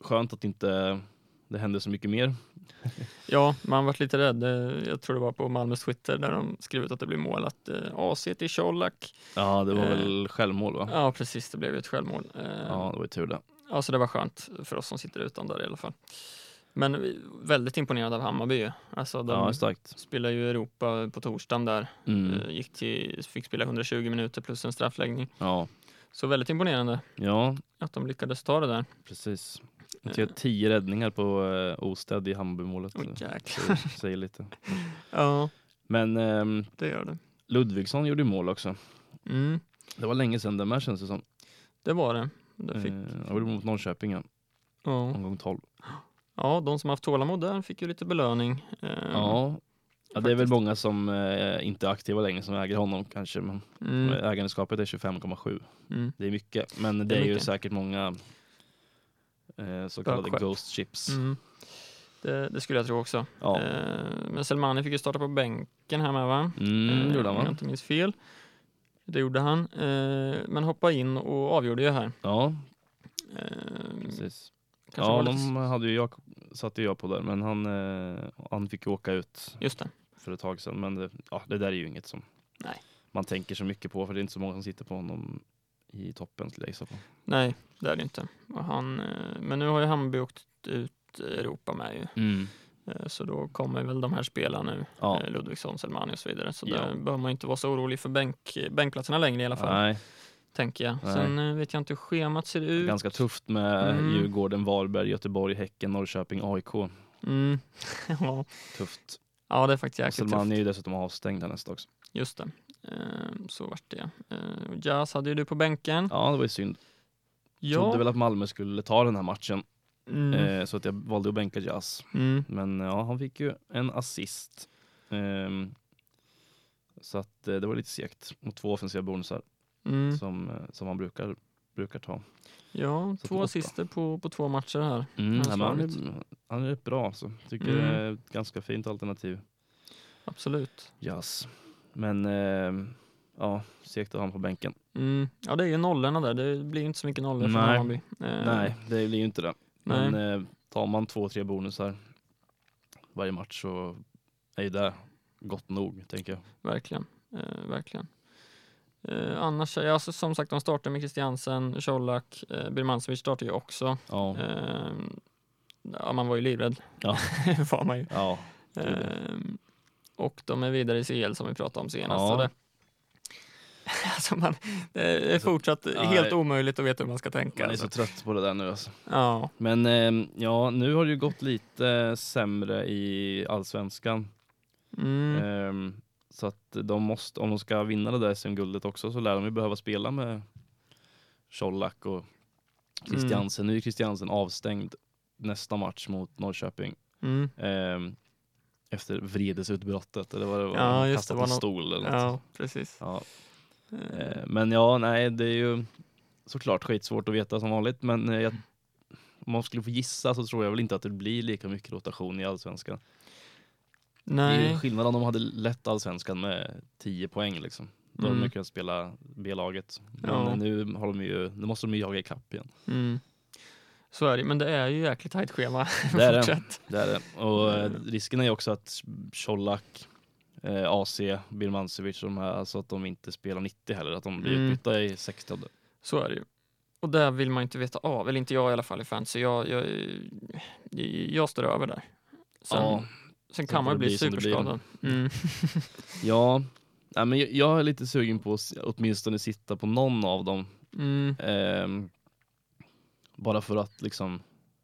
skönt att inte det hände så mycket mer. Ja, man varit lite rädd. Eh, Jag tror det var på Malmös Twitter där de skrev ut att det blir mål att eh, AC till Colak. Ja, det var väl självmål va? Ja, precis. Det blev ju ett självmål. Ja, det var ju tur det. ja, så det var skönt för oss som sitter utan där i alla fall. Men väldigt imponerad av Hammarby. ju. Alltså, de Ja, starkt. spelar ju Europa på torsdagen där. Mm. Eh, Gick till, fick spela 120 minuter plus en straffläggning. Ja. Så väldigt imponerande ja, att de lyckades ta det där. precis. Jag ser tio räddningar på eh, Osted i Hammarbymålet. Jäklar. Säger, lite. Ja, Men ehm, det gör det. Ludvigsson gjorde ju mål också. Mm, Det var länge sedan det med känns det som. det var det. det fick, Eh, gjorde mot Norrköping, ja. ja. omgång 12. Ja, de som haft tålamod där fick ju lite belöning. Eh, Ja. ja, det är väl många som eh, inte är aktiva längre som äger honom kanske. Men Mm, ägandeskapet är 25,7. mm, Det är mycket, men det, Det är är, ju mycket. säkert många eh, så kallade ghost chips. mm. Det, det skulle jag tro också. Ja. Eh, men Selmani fick ju starta på bänken här med va? Mm, Eh, gjorde han Om jag va? inte minns fel. Det gjorde han. Eh, men hoppade in och avgjorde ju här. Ja, precis. Kanske Ja, de hade ju jag, satte jag på där, men han, eh, han fick ju åka ut Just det. för ett tag sedan. Men det, ja, det där är ju inget som Nej. man tänker så mycket på, för det är inte så många som sitter på honom i toppen skulle jag gissa på. Nej, det är det inte. Och han, eh, men nu har ju Hammarby åkt ut Europa med ju. Mm. Eh, Så då kommer väl de här spelarna nu. Ja. Eh, Ludvigsson, Selmani och så vidare. Så Ja. där behöver man inte vara så orolig för bänk, bänkplatserna längre i alla fall. Nej, Tänker jag. Nej. Sen eh, vet jag inte hur schemat ser ut. ganska tufft med Mm. Djurgården, Varberg, Göteborg, Häcken, Norrköping, AIK. Mm. ja. Tufft. ja, det är faktiskt jäkligt Selman tufft. är ju dessutom avstängd här nästa också. Just det. Eh, Så vart det. Eh, Jazz hade ju du på bänken. Ja, det var ju synd. Trodde väl att Malmö skulle ta den här matchen, Mm. eh, så att jag valde att bänka Jazz. Mm. Men ja, han fick ju en assist. Ehm, så att eh, det var lite segt mot två offensiva bonusar Mm. som, eh, som han brukar, brukar ta. Ja, Så två assister på, på två matcher här. Mm, han, är, han är rätt bra så. Tycker Mm. det är ett ganska fint alternativ. Absolut. Jazz. Men eh, ja, segt att ha honom på bänken. Mm. Ja, det är ju nollorna där. Det blir inte så mycket nollor för. Hammarby. Eh, Nej, det blir ju inte det. Men eh, tar man två, tre bonusar varje match så är det gott nog, tänker jag. Verkligen. Eh, verkligen. Eh, annars, ja, alltså, som sagt, de startar med Christiansen, Colak, eh, Birmancevic startar ju också. Ja, Eh, ja, man var ju livrädd. Ja. var man ju. ja. Eh, och de är vidare i CL som vi pratade om senast. Ja. Det, alltså man, det är fortsatt ja, helt omöjligt att veta hur man ska tänka. man är så Alltså. trött på det där nu alltså. Ja, Men eh, ja, nu har det ju gått lite sämre i allsvenskan. mm, Ehm, så att de måste, om de ska vinna det där SM-guldet också så lär de ju behöva spela med Colak och Christiansen. Nu är Christiansen avstängd nästa match mot Norrköping. mm, Ehm, efter vredesutbrottet eller vad det var. Ja, just kastat det, var en stol eller något. ja, precis. Ja. Eh, Eh, men ja, nej, det är ju såklart skitsvårt att veta som vanligt. Men eh, jag, om man skulle få gissa så tror jag väl inte att det blir lika mycket rotation i allsvenskan. Det är nej, skillnad om de hade lett allsvenskan med 10 poäng liksom. Då hade Mm. de kunnat spela B-laget. Men Ja. nu, har de ju, nu måste de ju jaga ikapp igen. mm. Så är det, men det är ju jäkligt tajt schema. Det är det. Det är det. Och eh, risken är ju också att Colak, eh, AC, Birmancevic och de här, alltså att de inte spelar 90 heller, att de blir Mm. utbytta i 60. Så är det ju. Och där vill man inte veta av, eller inte jag i alla fall i fantasy. Jag, jag, jag står över där. Sen, Ja, sen kan man det bli superskadad. Mm. ja. Nej, men jag, jag är lite sugen på att åtminstone sitta på någon av dem. Mm. Ehm, bara för att liksom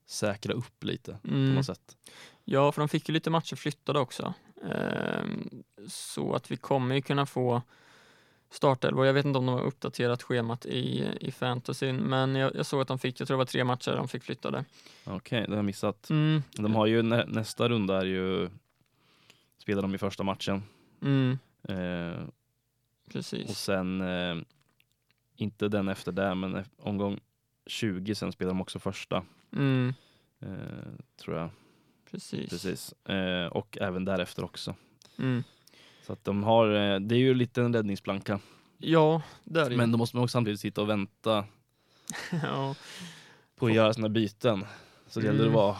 säkra upp lite på Mm. något sätt. Ja, för de fick ju lite matcher flyttade också. Ehm, så att vi kommer ju kunna få startelvor. Jag vet inte om de har uppdaterat schemat i, i fantasyn, men jag, jag såg att de fick, jag tror det var tre matcher de fick flyttade. Okej, det har jag missat. Mm. De har ju nä, nästa runda är ju spelar de i första matchen. Mm, Eh, och precis. sen eh, inte den efter det, men omgång 20 sen spelar de också första. Mm, Eh, tror jag. precis. Precis. Eh, och även därefter också. Mm. Så att de har, eh, det är ju lite en räddningsplanka. Ja, där är ju. Men då måste man också samtidigt sitta och vänta ja. på att göra sina byten. Så det gäller Mm. att vara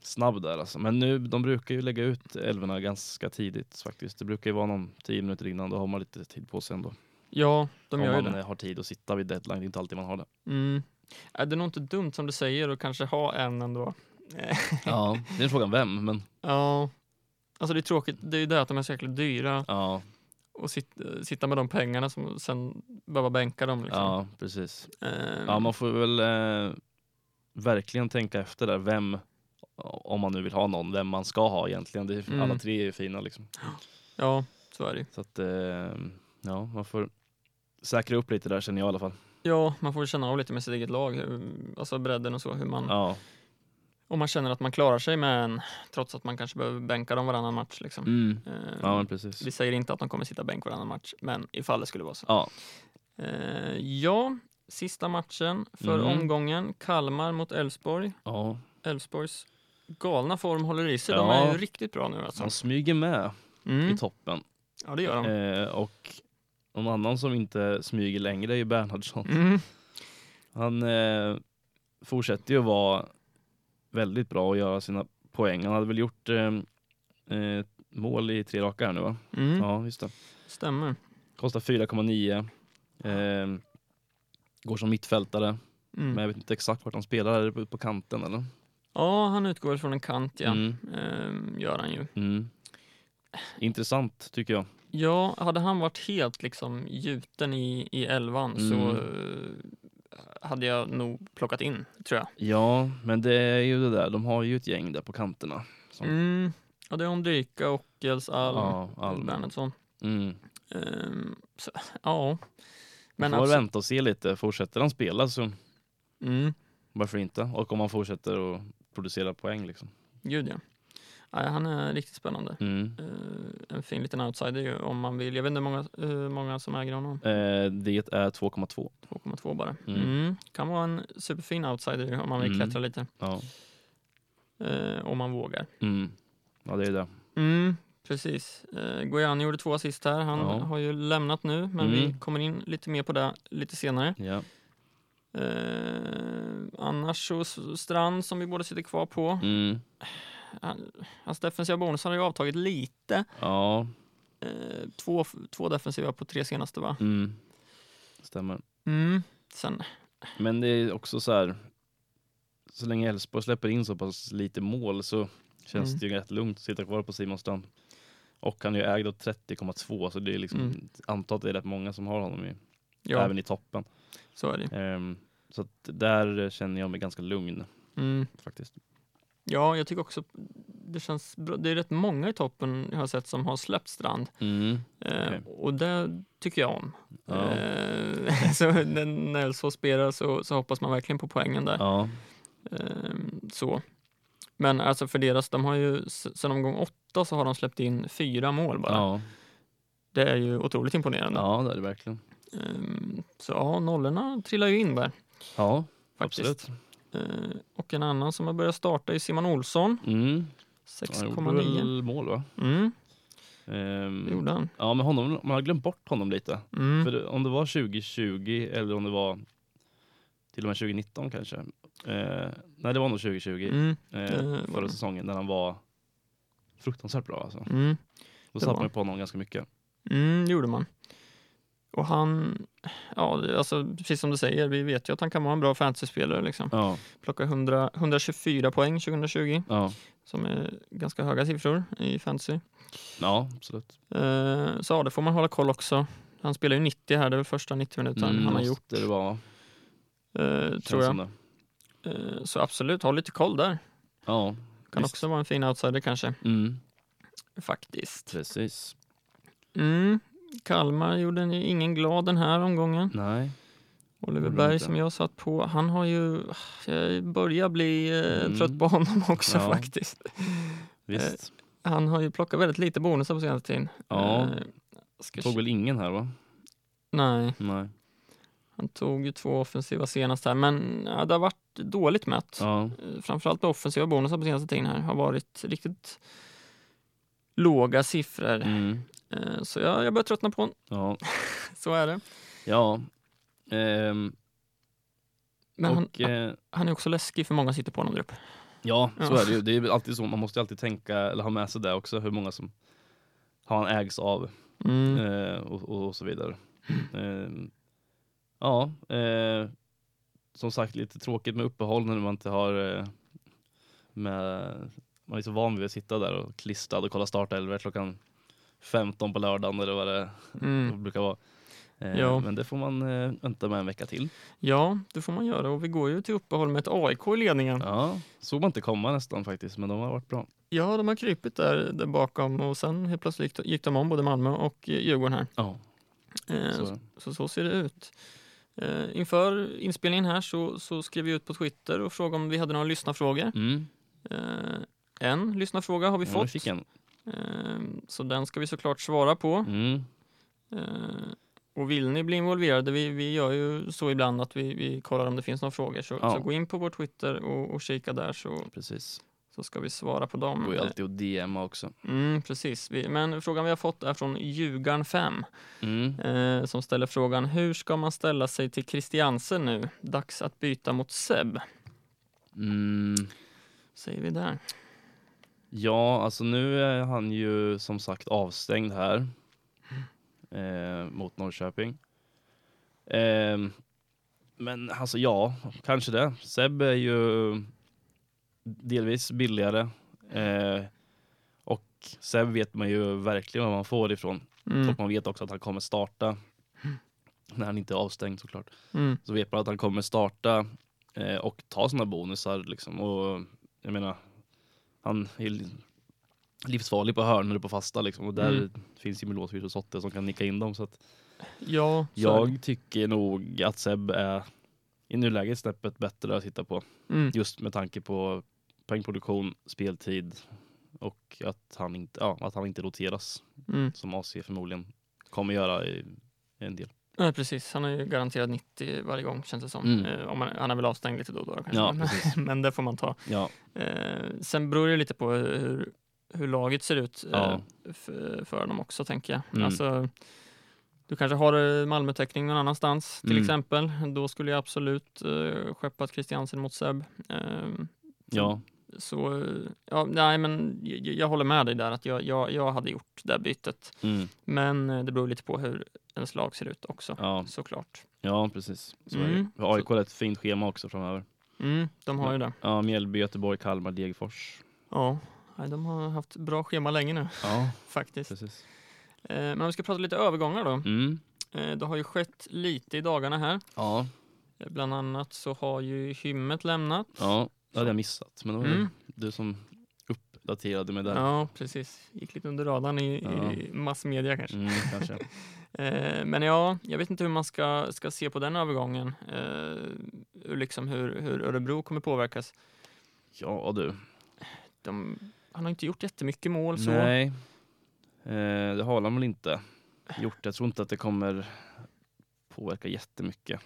snabb där alltså. Men nu, de brukar ju lägga ut älvorna ganska tidigt faktiskt. Det brukar ju vara någon 10 minuter innan, då har man lite tid på sig ändå. ja, de Om gör ju man det. eh, har tid att sitta vid deadline, det är inte alltid man har det. Mm. Är det nog inte dumt som du säger att kanske ha en ändå? Ja, det är frågan vem, men Ja, alltså det är tråkigt. Det är ju det att de är så jäkla dyra ja, och sit, sitta med de pengarna som sen behöva bänka dem. Liksom. ja precis. Ehm, Ja, man får väl eh, verkligen tänka efter där, vem, om man nu vill ha någon, vem man ska ha egentligen. Det är, Mm. Alla tre är fina liksom. ja, så är det ju. Så att, eh, ja, man får säkra upp lite där känner jag i alla fall. Ja, man får känna av lite med sitt eget lag, alltså bredden och så. Hur man, Ja, Om man känner att man klarar sig med en, trots att man kanske behöver bänka dem varannan match. Liksom. mm. Ehm, ja vi säger inte att de kommer sitta bänk varannan match, men ifall det skulle vara så. Ja, Eh, ja, sista matchen för Mm. omgången. Kalmar mot Elfsborg. Elfsborgs galna form håller i sig. De är ju riktigt bra nu alltså. de smyger med Mm. i toppen. Ja, det gör de. Eh, och någon annan som inte smyger längre är ju Bernhardsson. Mm. Han eh, fortsätter ju vara väldigt bra och göra sina poäng. Han hade väl gjort eh, eh, mål i tre raka här nu va? Mm. Ja, just det. Stämmer. Kostar 4,9. Eh, går som mittfältare, Mm. men jag vet inte exakt vart han spelar. Är det på, på kanten eller? Ja, han utgår från en kant, ja. Mm, Ehm, gör han ju. mm. Intressant tycker jag. Ja, hade han varit helt liksom gjuten i, i elvan så Mm. Hade jag nog plockat in, tror jag. Ja, men det är ju det där. De har ju ett gäng där på kanterna. Som, Mm. Ja, det är Ondrejka och Els Alm, Ja, Alm. Bernhardsson. Mm. Ehm, så, ja. Men Men får alltså, vänta och se lite. Fortsätter han spela så mm, varför inte? Och om han fortsätter att producera poäng liksom. gud ja. Nej, han är riktigt spännande. Mm. Eh, en fin liten outsider om man vill. Jag vet inte hur många, hur många som äger honom. Eh, det är 2,2. 2,2 bara. Mm. Mm. Kan vara en superfin outsider om man vill Mm. klättra lite. Ja. Eh, om man vågar. Mm. ja, det är det. Mm, precis. Eh, Gojani gjorde två assist här. Han Ja. har ju lämnat nu, men vi Mm. kommer in lite mer på det lite senare. Ja. Eh, annars så Strand som vi båda sitter kvar på. Han, hans defensiva bonus har ju avtagit lite. Ja. Eh, två, två defensiva på tre senaste va? Mm. Stämmer. Mm. Sen, Men det är också så här. Så länge Elfsborg släpper in så pass lite mål så känns Mm. det ju rätt lugnt att sitta kvar på Simon Strand. Och han är ju ägd av 30,2 så det är liksom Mm. antar att det är rätt många som har honom i, ja, även i toppen. så är det. Ehm, så att där känner jag mig ganska lugn Mm. faktiskt. Ja, jag tycker också det känns bra. Det är rätt många i toppen jag har sett som har släppt Strand. Mm. Eh. Och det tycker jag om. Ja. Eh, så när när Elfsborg spelar så, så hoppas man verkligen på poängen där. Ja. Ehm, så. Men alltså för deras, de har ju s- sedan omgång åtta så har de släppt in fyra mål bara. Ja. Det är ju otroligt imponerande. ja, det är det verkligen. Ehm, så ja, nollorna trillar ju in där. Ja, Faktiskt. absolut. Ehm, och en annan som har börjat starta är Simon Olsson, Mm. Han gjorde 6,9. väl mål va? Mm, Ehm, gjorde han. ja, men honom, man har glömt bort honom lite. Mm. För om det var 2020 eller om det var till och med 2019 kanske. Eh, nej, det var nog 2020. Mm, eh, var förra säsongen när han var fruktansvärt bra. Alltså. mm, Då satt man ju på honom ganska mycket. mm, det gjorde man. Och han, ja, alltså, precis som du säger, vi vet ju att han kan vara en bra fantasyspelare. Liksom. Ja, Plocka 100, 124 poäng 2020, ja, som är ganska höga siffror i fantasy. ja absolut. Eh, så ja, det får man hålla koll också. Han spelar ju 90 här, det är väl första 90 minuterna Mm, han har gjort, det vara. eh, tror jag. Eh, så absolut, ha lite koll där. Ja, Kan Visst. också vara en fin outsider kanske, mm, faktiskt. precis. Mm. Kalmar gjorde en- ingen glad den här omgången. Nej. Oliver Berg som jag satt på, han har ju, jag börjar bli eh, Mm. trött på honom också Ja. faktiskt. Visst. Han har ju plockat väldigt lite bonusar på senaste tiden. Ja. Eh, ska Tog väl ingen här va? Nej, Nej. han tog ju två offensiva senast här, men ja, det har varit dåligt mätt. Ja, Eh, Framförallt offensiva bonusar på senaste tiden här har varit riktigt låga siffror. mm, Eh, Så jag, jag börjar tröttna på honom. ja, Så är det. ja. Ehm, Men han, och, eh, han är också läskig för många sitter på honom där uppe. ja, så Ja. är det ju. Det är alltid så. Man måste alltid tänka, eller ha med sig det också, hur många som han ägs av Mm. eh, och, och, så vidare. Ehm, ja, eh, som sagt lite tråkigt med uppehåll när man inte har eh, med, man är så van vid att sitta där och klistrad och kolla startelvor klockan 15 på lördagen eller vad det Mm. brukar vara. Eh, Ja. Men det får man eh, vänta med en vecka till. Ja, det får man göra och vi går ju till uppehåll med ett AIK i ledningen. Ja, såg man inte komma nästan faktiskt, men de har varit bra. Ja, de har krypit där, där bakom och sen helt plötsligt gick de om både Malmö och eh, Djurgården här. Ja, Eh, så. så. Så, ser det ut. Eh, inför inspelningen här så, så skrev vi ut på Twitter och frågade om vi hade några lyssnarfrågor. Mm. Eh, en lyssnarfråga har vi Ja, fått. vi fick en. Så den ska vi såklart svara på. Mm. Eh, och vill ni bli involverade, vi, vi gör ju så ibland att vi, vi kollar om det finns några frågor. Så, Ja. så gå in på vår Twitter och, och kika där så, Precis. så ska vi svara på Det dem. går ju alltid att DMa också. Mm, precis. Vi, men frågan vi har fått är från Ljugarn 5 Mm. eh, som ställer frågan hur ska man ställa sig till Christiansen nu? Dags att byta mot Seb. Mm. Säger vi där. Ja, alltså nu är han ju som sagt avstängd här eh, mot Norrköping. Eh, men alltså ja, kanske det. Seb är ju delvis billigare eh, och Seb vet man ju verkligen vad man får ifrån. Mm, Och man vet också att han kommer starta när han inte är avstängd såklart. mm, Så vet man att han kommer starta eh, och ta sådana bonusar liksom. Och jag menar, han är li- livsfarlig på hörnor och på fasta liksom. Och där Mm. finns ju Milosevic och Sotte som kan nicka in dem. Så att ja, så jag tycker nog att Seb är i nuläget snäppet bättre att sitta på. Mm, Just med tanke på poängproduktion, speltid och att han inte, ja, att han inte roteras mm. som AC förmodligen kommer göra i, i en del. Nej, precis. Han har ju garanterat 90 varje gång känns det som. Mm. Eh, om man, han är väl avstängd lite då och då kanske. Ja, men, det får man ta. Ja, Eh, sen beror det lite på hur, hur laget ser ut eh, Ja. för, för dem också tänker jag. Mm. Alltså, du kanske har eh, Malmötäckning någon annanstans till Mm. exempel. Då skulle jag absolut eh, skeppat Christiansen mot Seb. Eh, ja, så eh, ja, nej, men jag, jag håller med dig där att jag, jag, jag hade gjort det bytet. mm, Men eh, det beror lite på hur ens lag ser ut också ja. såklart. Ja, precis. Så. Mm. AIK har ett fint schema också framöver. Mm, de har ju det. Ja, Mjällby, Göteborg, Kalmar, Degerfors. Ja, de har haft bra schema länge nu Ja, faktiskt. precis. Eh, men om vi ska prata lite övergångar då. Mm. Eh, det har ju skett lite i dagarna här. Ja, Eh, Bland annat så har ju Hymmet lämnat. ja, det hade jag missat. Men det var Mm. du som uppdaterade mig där. Ja, precis. Gick lite under radarn i, Ja. i massmedia kanske. Mm, kanske. Eh, men ja, jag vet inte hur man ska, ska se på den övergången. Eh, hur liksom hur, hur Örebro kommer påverkas. Ja, du. De, han har inte gjort jättemycket mål så. Nej, eh, det har han väl inte gjort. Jag tror inte att det kommer påverka jättemycket.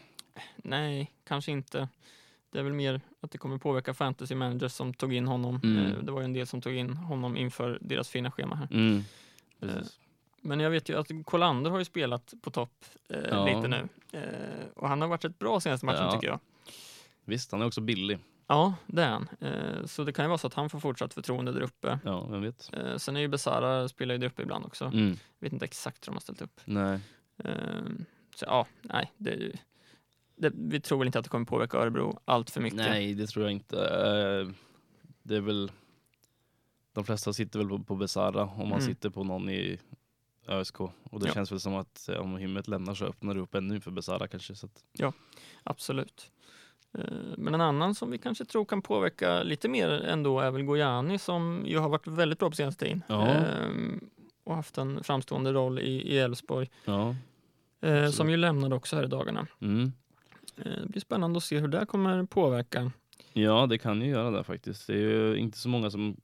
Nej, kanske inte. Det är väl mer att det kommer påverka fantasy managers som tog in honom. Mm. Eh, det var ju en del som tog in honom inför deras fina schema här. Mm. Men jag vet ju att Kolander har ju spelat på topp eh, Ja. lite nu. Eh, och han har varit rätt bra senaste matchen Ja. tycker jag. Visst, han är också billig. Ja, det är han. Eh, så det kan ju vara så att han får fortsatt förtroende där uppe. Ja, vem vet. Eh, sen är ju Besara, spelar ju där uppe ibland också. Mm. Vet inte exakt hur de har ställt upp. Nej. Eh, så ja, nej, det är ju, det, vi tror väl inte att det kommer påverka Örebro allt för mycket. Nej, det tror jag inte. Eh, Det är väl de flesta sitter väl på, på Besara om man Mm. sitter på någon i ÖSK och det Ja. känns väl som att eh, om Hymmet lämnar så öppnar det upp ännu för Besara kanske. Så att, Absolut. Eh, Men en annan som vi kanske tror kan påverka lite mer ändå är väl Gojani som ju har varit väldigt bra på senaste tiden. Ja. Ehm, och haft en framstående roll i Elfsborg. ja. Eh, Absolut. som ju lämnade också här i dagarna. Mm. Eh, det blir spännande att se hur det kommer påverka. ja, det kan ju göra det faktiskt. Det är ju inte så många som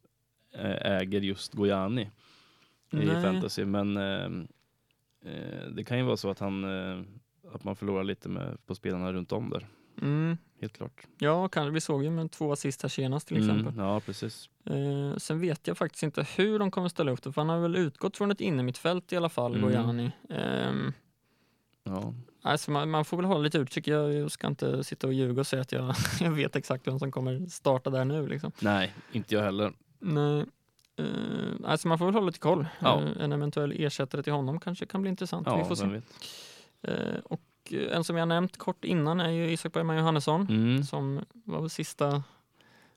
eh, äger just Gojani i Nej. fantasy, men eh, eh, det kan ju vara så att han eh, att man förlorar lite med, på spelarna runt om där. Mm. Helt klart. Ja, kan, vi såg ju med två assist här senast till exempel. Mm, ja, precis. Eh, sen vet jag faktiskt inte hur de kommer ställa upp det, för han har väl utgått från ett innermittfält i alla fall, Mm. Gojani. Ehm, Ja. Alltså man, man får väl hålla lite utkik. Jag, jag ska inte sitta och ljuga och säga att jag, jag vet exakt vem som kommer starta där nu. Liksom. Nej, inte jag heller. Nej. Uh, alltså man får väl hålla lite koll. Ja. Eh, en eventuell ersättare till honom kanske kan bli intressant. Ja, Vi får se. Eh, och eh, en som jag nämnt kort innan är ju Isak Bergman Johannesson Mm. som var sista,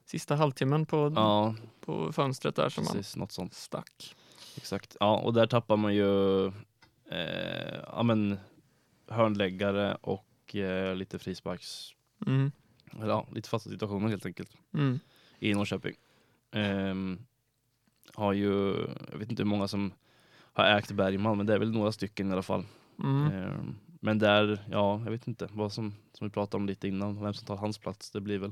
sista halvtimmen på, Ja, på fönstret där som han precis. Något sånt. stack. Exakt. Ja, och där tappar man ju eh, ja, men, hörnläggare och eh, lite frisparks... Mm. Eller, ja, lite fasta situationer helt enkelt Mm. i Norrköping. Ehm, har ju, jag vet inte hur många som har ägt Bergman, men det är väl några stycken i alla fall. Mm. Ehm, men där, ja, jag vet inte vad som, som vi pratade om lite innan, vem som tar hans plats. Det blir väl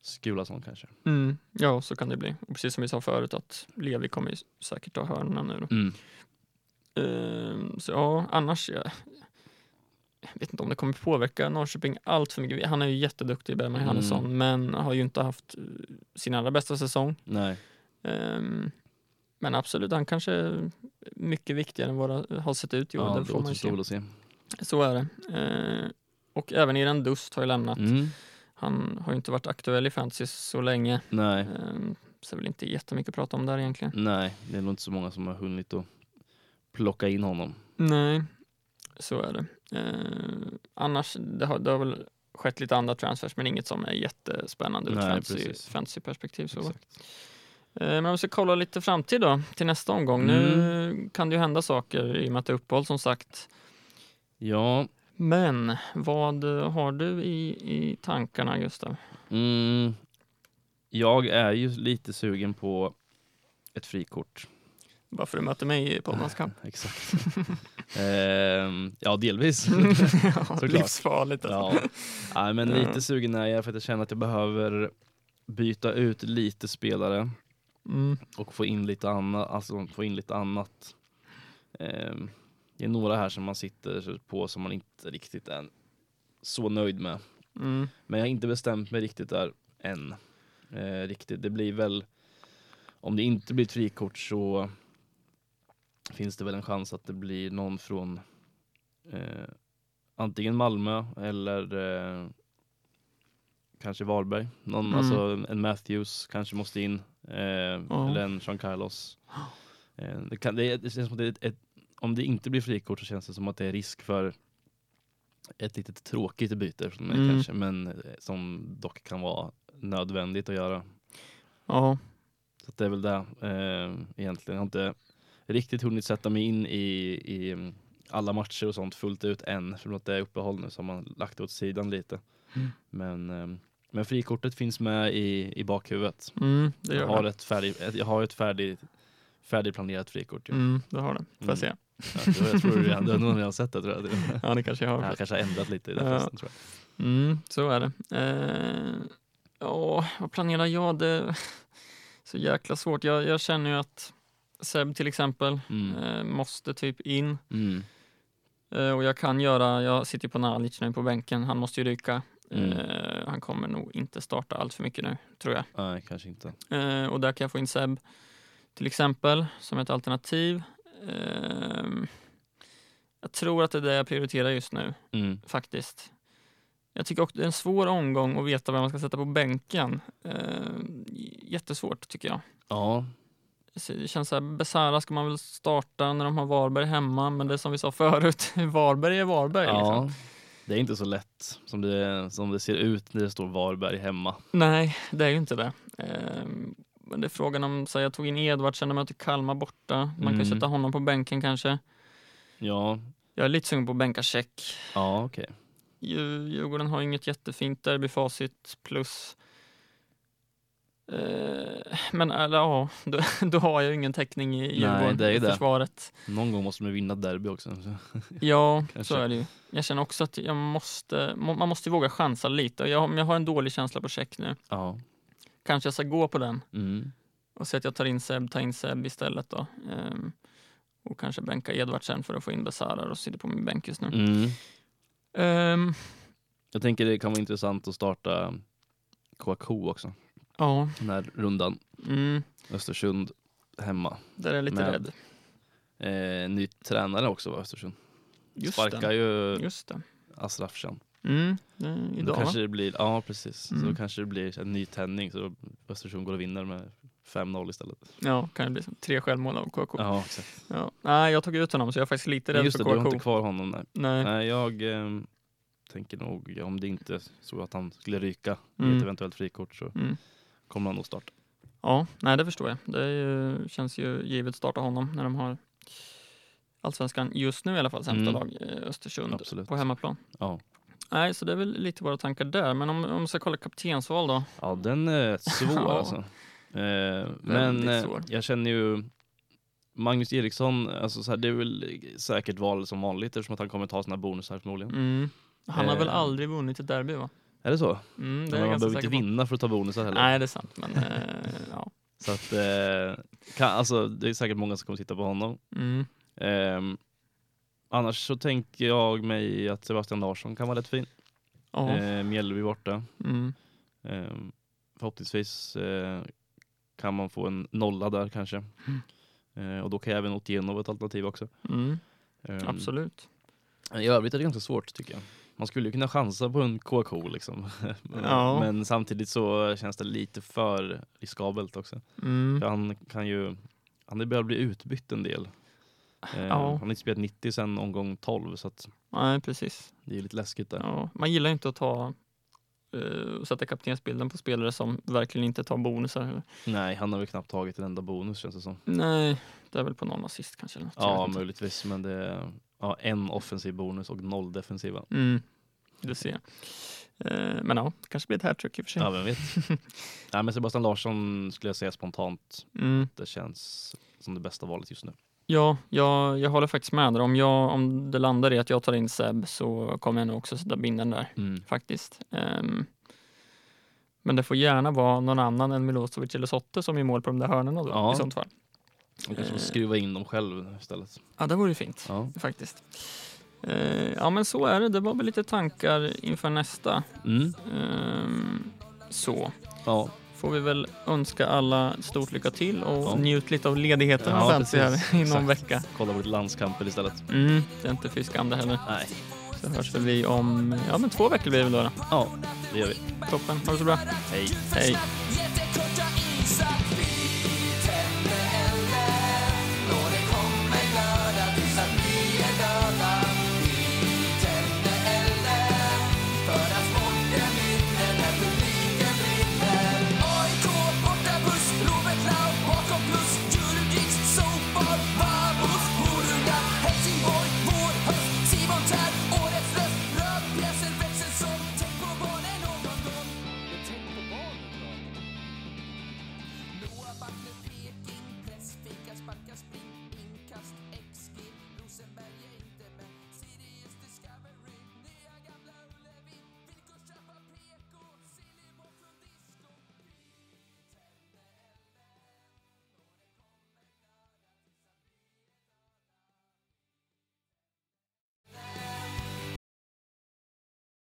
Skulason kanske. Mm. Ja, så kan det bli. Och precis som vi sa förut att Levi kommer säkert ta hörnorna nu. Mm. Ehm, så ja, annars, jag, jag vet inte om det kommer påverka Norrköping allt för mycket. Han är ju jätteduktig, Bergman Mm. Johannesson, men har ju inte haft eh, sin allra bästa säsong. Nej, Ehm, men absolut, han kanske är mycket viktigare än vad det har sett ut i år. ja, det det får man ju återstår se. att se. Så är det. Ehm, och även Iran Dust har ju lämnat. Mm. Han har ju inte varit aktuell i fantasy så länge. Nej, Ehm, så det är väl inte jättemycket att prata om där egentligen. nej, det är nog inte så många som har hunnit att plocka in honom. Nej, så är det. Eh, annars, det har, det har väl skett lite andra transfers, men inget som är jättespännande ur ett fantasy, fantasy-perspektiv. Så. Exakt. Eh, men om vi ska kolla lite framtid då, till nästa omgång. Nu kan det ju hända saker i och med att det är uppehåll som sagt. Ja, Men vad har du i, i tankarna, Gustav? mm, jag är ju lite sugen på ett frikort. Varför du möter mig i kamp? Exakt. Ehm, ja, delvis. ja, livsfarligt alltså. ja. Nej, men lite sugen är jag för att jag känner att jag behöver byta ut lite spelare Mm. och få in lite annat. Alltså få in lite annat. Ehm, det är några här som man sitter på som man inte riktigt är så nöjd med. Mm. Men jag har inte bestämt mig riktigt där än. Eh, riktigt. Det blir väl, om det inte blir ett frikort så finns det väl en chans att det blir någon från eh, antingen Malmö eller eh, kanske Varberg. Någon, Mm. Alltså en Matthews kanske måste in. Eh. Eller en Jean Carlos. Eh, det kan, det, det känns som det ett, ett, om det inte blir frikort så känns det som att det är risk för ett litet tråkigt byte från mig Mm. kanske, men eh, som dock kan vara nödvändigt att göra. Ja, Så det är väl det eh, egentligen. Jag har inte riktigt hunnit sätta mig in i, i alla matcher och sånt fullt ut än. För att det är uppehåll nu så har man lagt det åt sidan lite. Mm. Men, eh, men frikortet finns med i, i bakhuvudet. mm, det Jag gör har det. ett, färdig, ett, jag har ett färdigt, färdigplanerat frikort. ju. Mm, du har det. Får Mm. jag se? Ja, jag tror- jag tror du redan, du har nog redan sett det tror jag. Ja, det kanske jag har. Jag kanske har ändrat lite i den Ja. festen tror jag. Mm, så är det. Eh, ja, vad planerar jag? Det är så jäkla svårt. Jag, jag känner ju att Seb till exempel Mm. eh, måste typ in. Mm. Eh, och jag kan göra, jag sitter ju på Nalic nu på bänken, han måste ju ryka. Mm. Eh, han kommer nog inte starta allt för mycket nu, tror jag. Nej, kanske inte. Eh, och där kan jag få in Seb till exempel som ett alternativ. Eh, jag tror att det är det jag prioriterar just nu Mm. faktiskt. Jag tycker också det är en svår omgång att veta vem man ska sätta på bänken. Eh, jättesvårt tycker jag. Ja, Det känns så här, Besara ska man väl starta när de har Varberg hemma, men det är som vi sa förut, Varberg är Varberg. ja. Liksom. Det är inte så lätt som det, som det ser ut när det står Varberg hemma. Nej, det är ju inte det. Ehm, men det är frågan om, så jag tog in Edvardsen när möter Kalmar borta. Man kan Mm. sätta honom på bänken kanske. Ja, Jag är lite sugen på att bänka check. ja okej. Dju- Djurgården har inget jättefint derbyfacit plus men eller, ja, då, då har jag ju ingen täckning i Djurgården, det är ju i det. försvaret. Någon gång måste man vinna derby också. Så. Ja, Kanske. så är det ju. Jag känner också att jag måste, må- man måste våga chansa lite. Jag, jag har en dålig känsla på check nu, Ja. kanske jag ska gå på den Mm. och säga att jag tar in Seb, tar in Seb istället då. Ehm, och kanske bänka Edvardsen för att få in Besara och sitter på min bänk just nu. Mm. Ehm, Jag tänker det kan vara intressant att starta KK också. Ja, Den här rundan. mm, Östersund hemma. där är jag lite Med- rädd. Eh, ny tränare också var Östersund. Just Sparkar det. ju Just det. Asraf Can. Mm, det Då idag va? kanske det blir, ja precis. Så Mm. då kanske det blir en ny tändning så Östersund går och vinner med 5-0 istället. Ja, kan det bli tre självmål av KK. Ja exakt. Ja. Nej, jag tog ut honom så jag är faktiskt lite rädd Just för det, du har KK. inte kvar honom. Nej, Nej. nej jag eh, tänker nog, om det inte så att han skulle ryka i Mm. ett eventuellt frikort så Mm. Kommer han nog starta. Ja, nej det förstår jag. Det ju, känns ju givet att starta honom när de har Allsvenskan just nu i alla fall sämsta Mm. lag, Östersund, Absolut. på hemmaplan. Ja. Nej, så det är väl lite våra tankar där. Men om, om vi ska kolla kaptensval då? ja, den är svår Ja. alltså. Eh, men eh, svår. jag känner ju Magnus Eriksson, alltså så här, det är väl säkert val som vanligt eftersom att han kommer ta sina bonusar förmodligen. Mm. Han har väl Eh. aldrig vunnit ett derby va? Är det så? Mm, det är man behöver inte vinna för att ta bonusar heller. Nej, det är sant. Men eh, ja. Så att, eh, kan, alltså, det är säkert många som kommer titta på honom. Mm. Ehm, annars så tänker jag mig att Sebastian Larsson kan vara rätt fin. Ja. Eh, Mjällby borta. Mm. Ehm, förhoppningsvis eh, kan man få en nolla där kanske. Eh, och då kan jag även Otieno vara ett alternativ också. Mm. Ehm, Absolut. I övrigt är det ganska svårt tycker jag. Man skulle ju kunna chansa på en KK liksom. Ja. Men samtidigt så känns det lite för riskabelt också. Mm. För han kan ju, han är börjat bli utbytt en del. Eh, Ja. Han har inte spelat 90 sen omgång 12 så att Nej, precis. det är lite läskigt där. Ja. Man gillar ju inte att ta eh, sätta kaptensbilden på spelare som verkligen inte tar bonusar. Nej, han har väl knappt tagit en enda bonus känns det som. Nej, det är väl på någon assist kanske. Eller något, Ja, möjligtvis, men det ja, en offensiv bonus och noll defensiva. Mm. Du ser. Eh, men ja, det kanske blir ett hattrick i och för sig. Ja, vem vet. Nej, men Sebastian Larsson skulle jag säga spontant. Mm. Det känns som det bästa valet just nu. Ja, jag, jag håller faktiskt med där. Om, jag, om det landar i att jag tar in Seb så kommer jag nog också sätta binden där Mm. faktiskt. Ehm, men det får gärna vara någon annan än Milosevic eller Sotte som är mål på de där hörnorna då, Ja. i sånt fall. Och kanske får skruva in dem själv istället. Ja, det vore fint Ja. faktiskt. Eh, ja, men så är det. Det var väl lite tankar inför nästa. Mm. Ehm, så Ja. får vi väl önska alla stort lycka till och Ja. njut lite av ledigheten Ja, här precis. i någon Exakt. vecka. Kolla på lite landskamper istället. Mm, det är inte fy skam det heller. Nej. Så hörs väl vi om, ja men två veckor blir det väl då. Ja, det gör vi. Toppen, ha det så bra. Hej. Hej.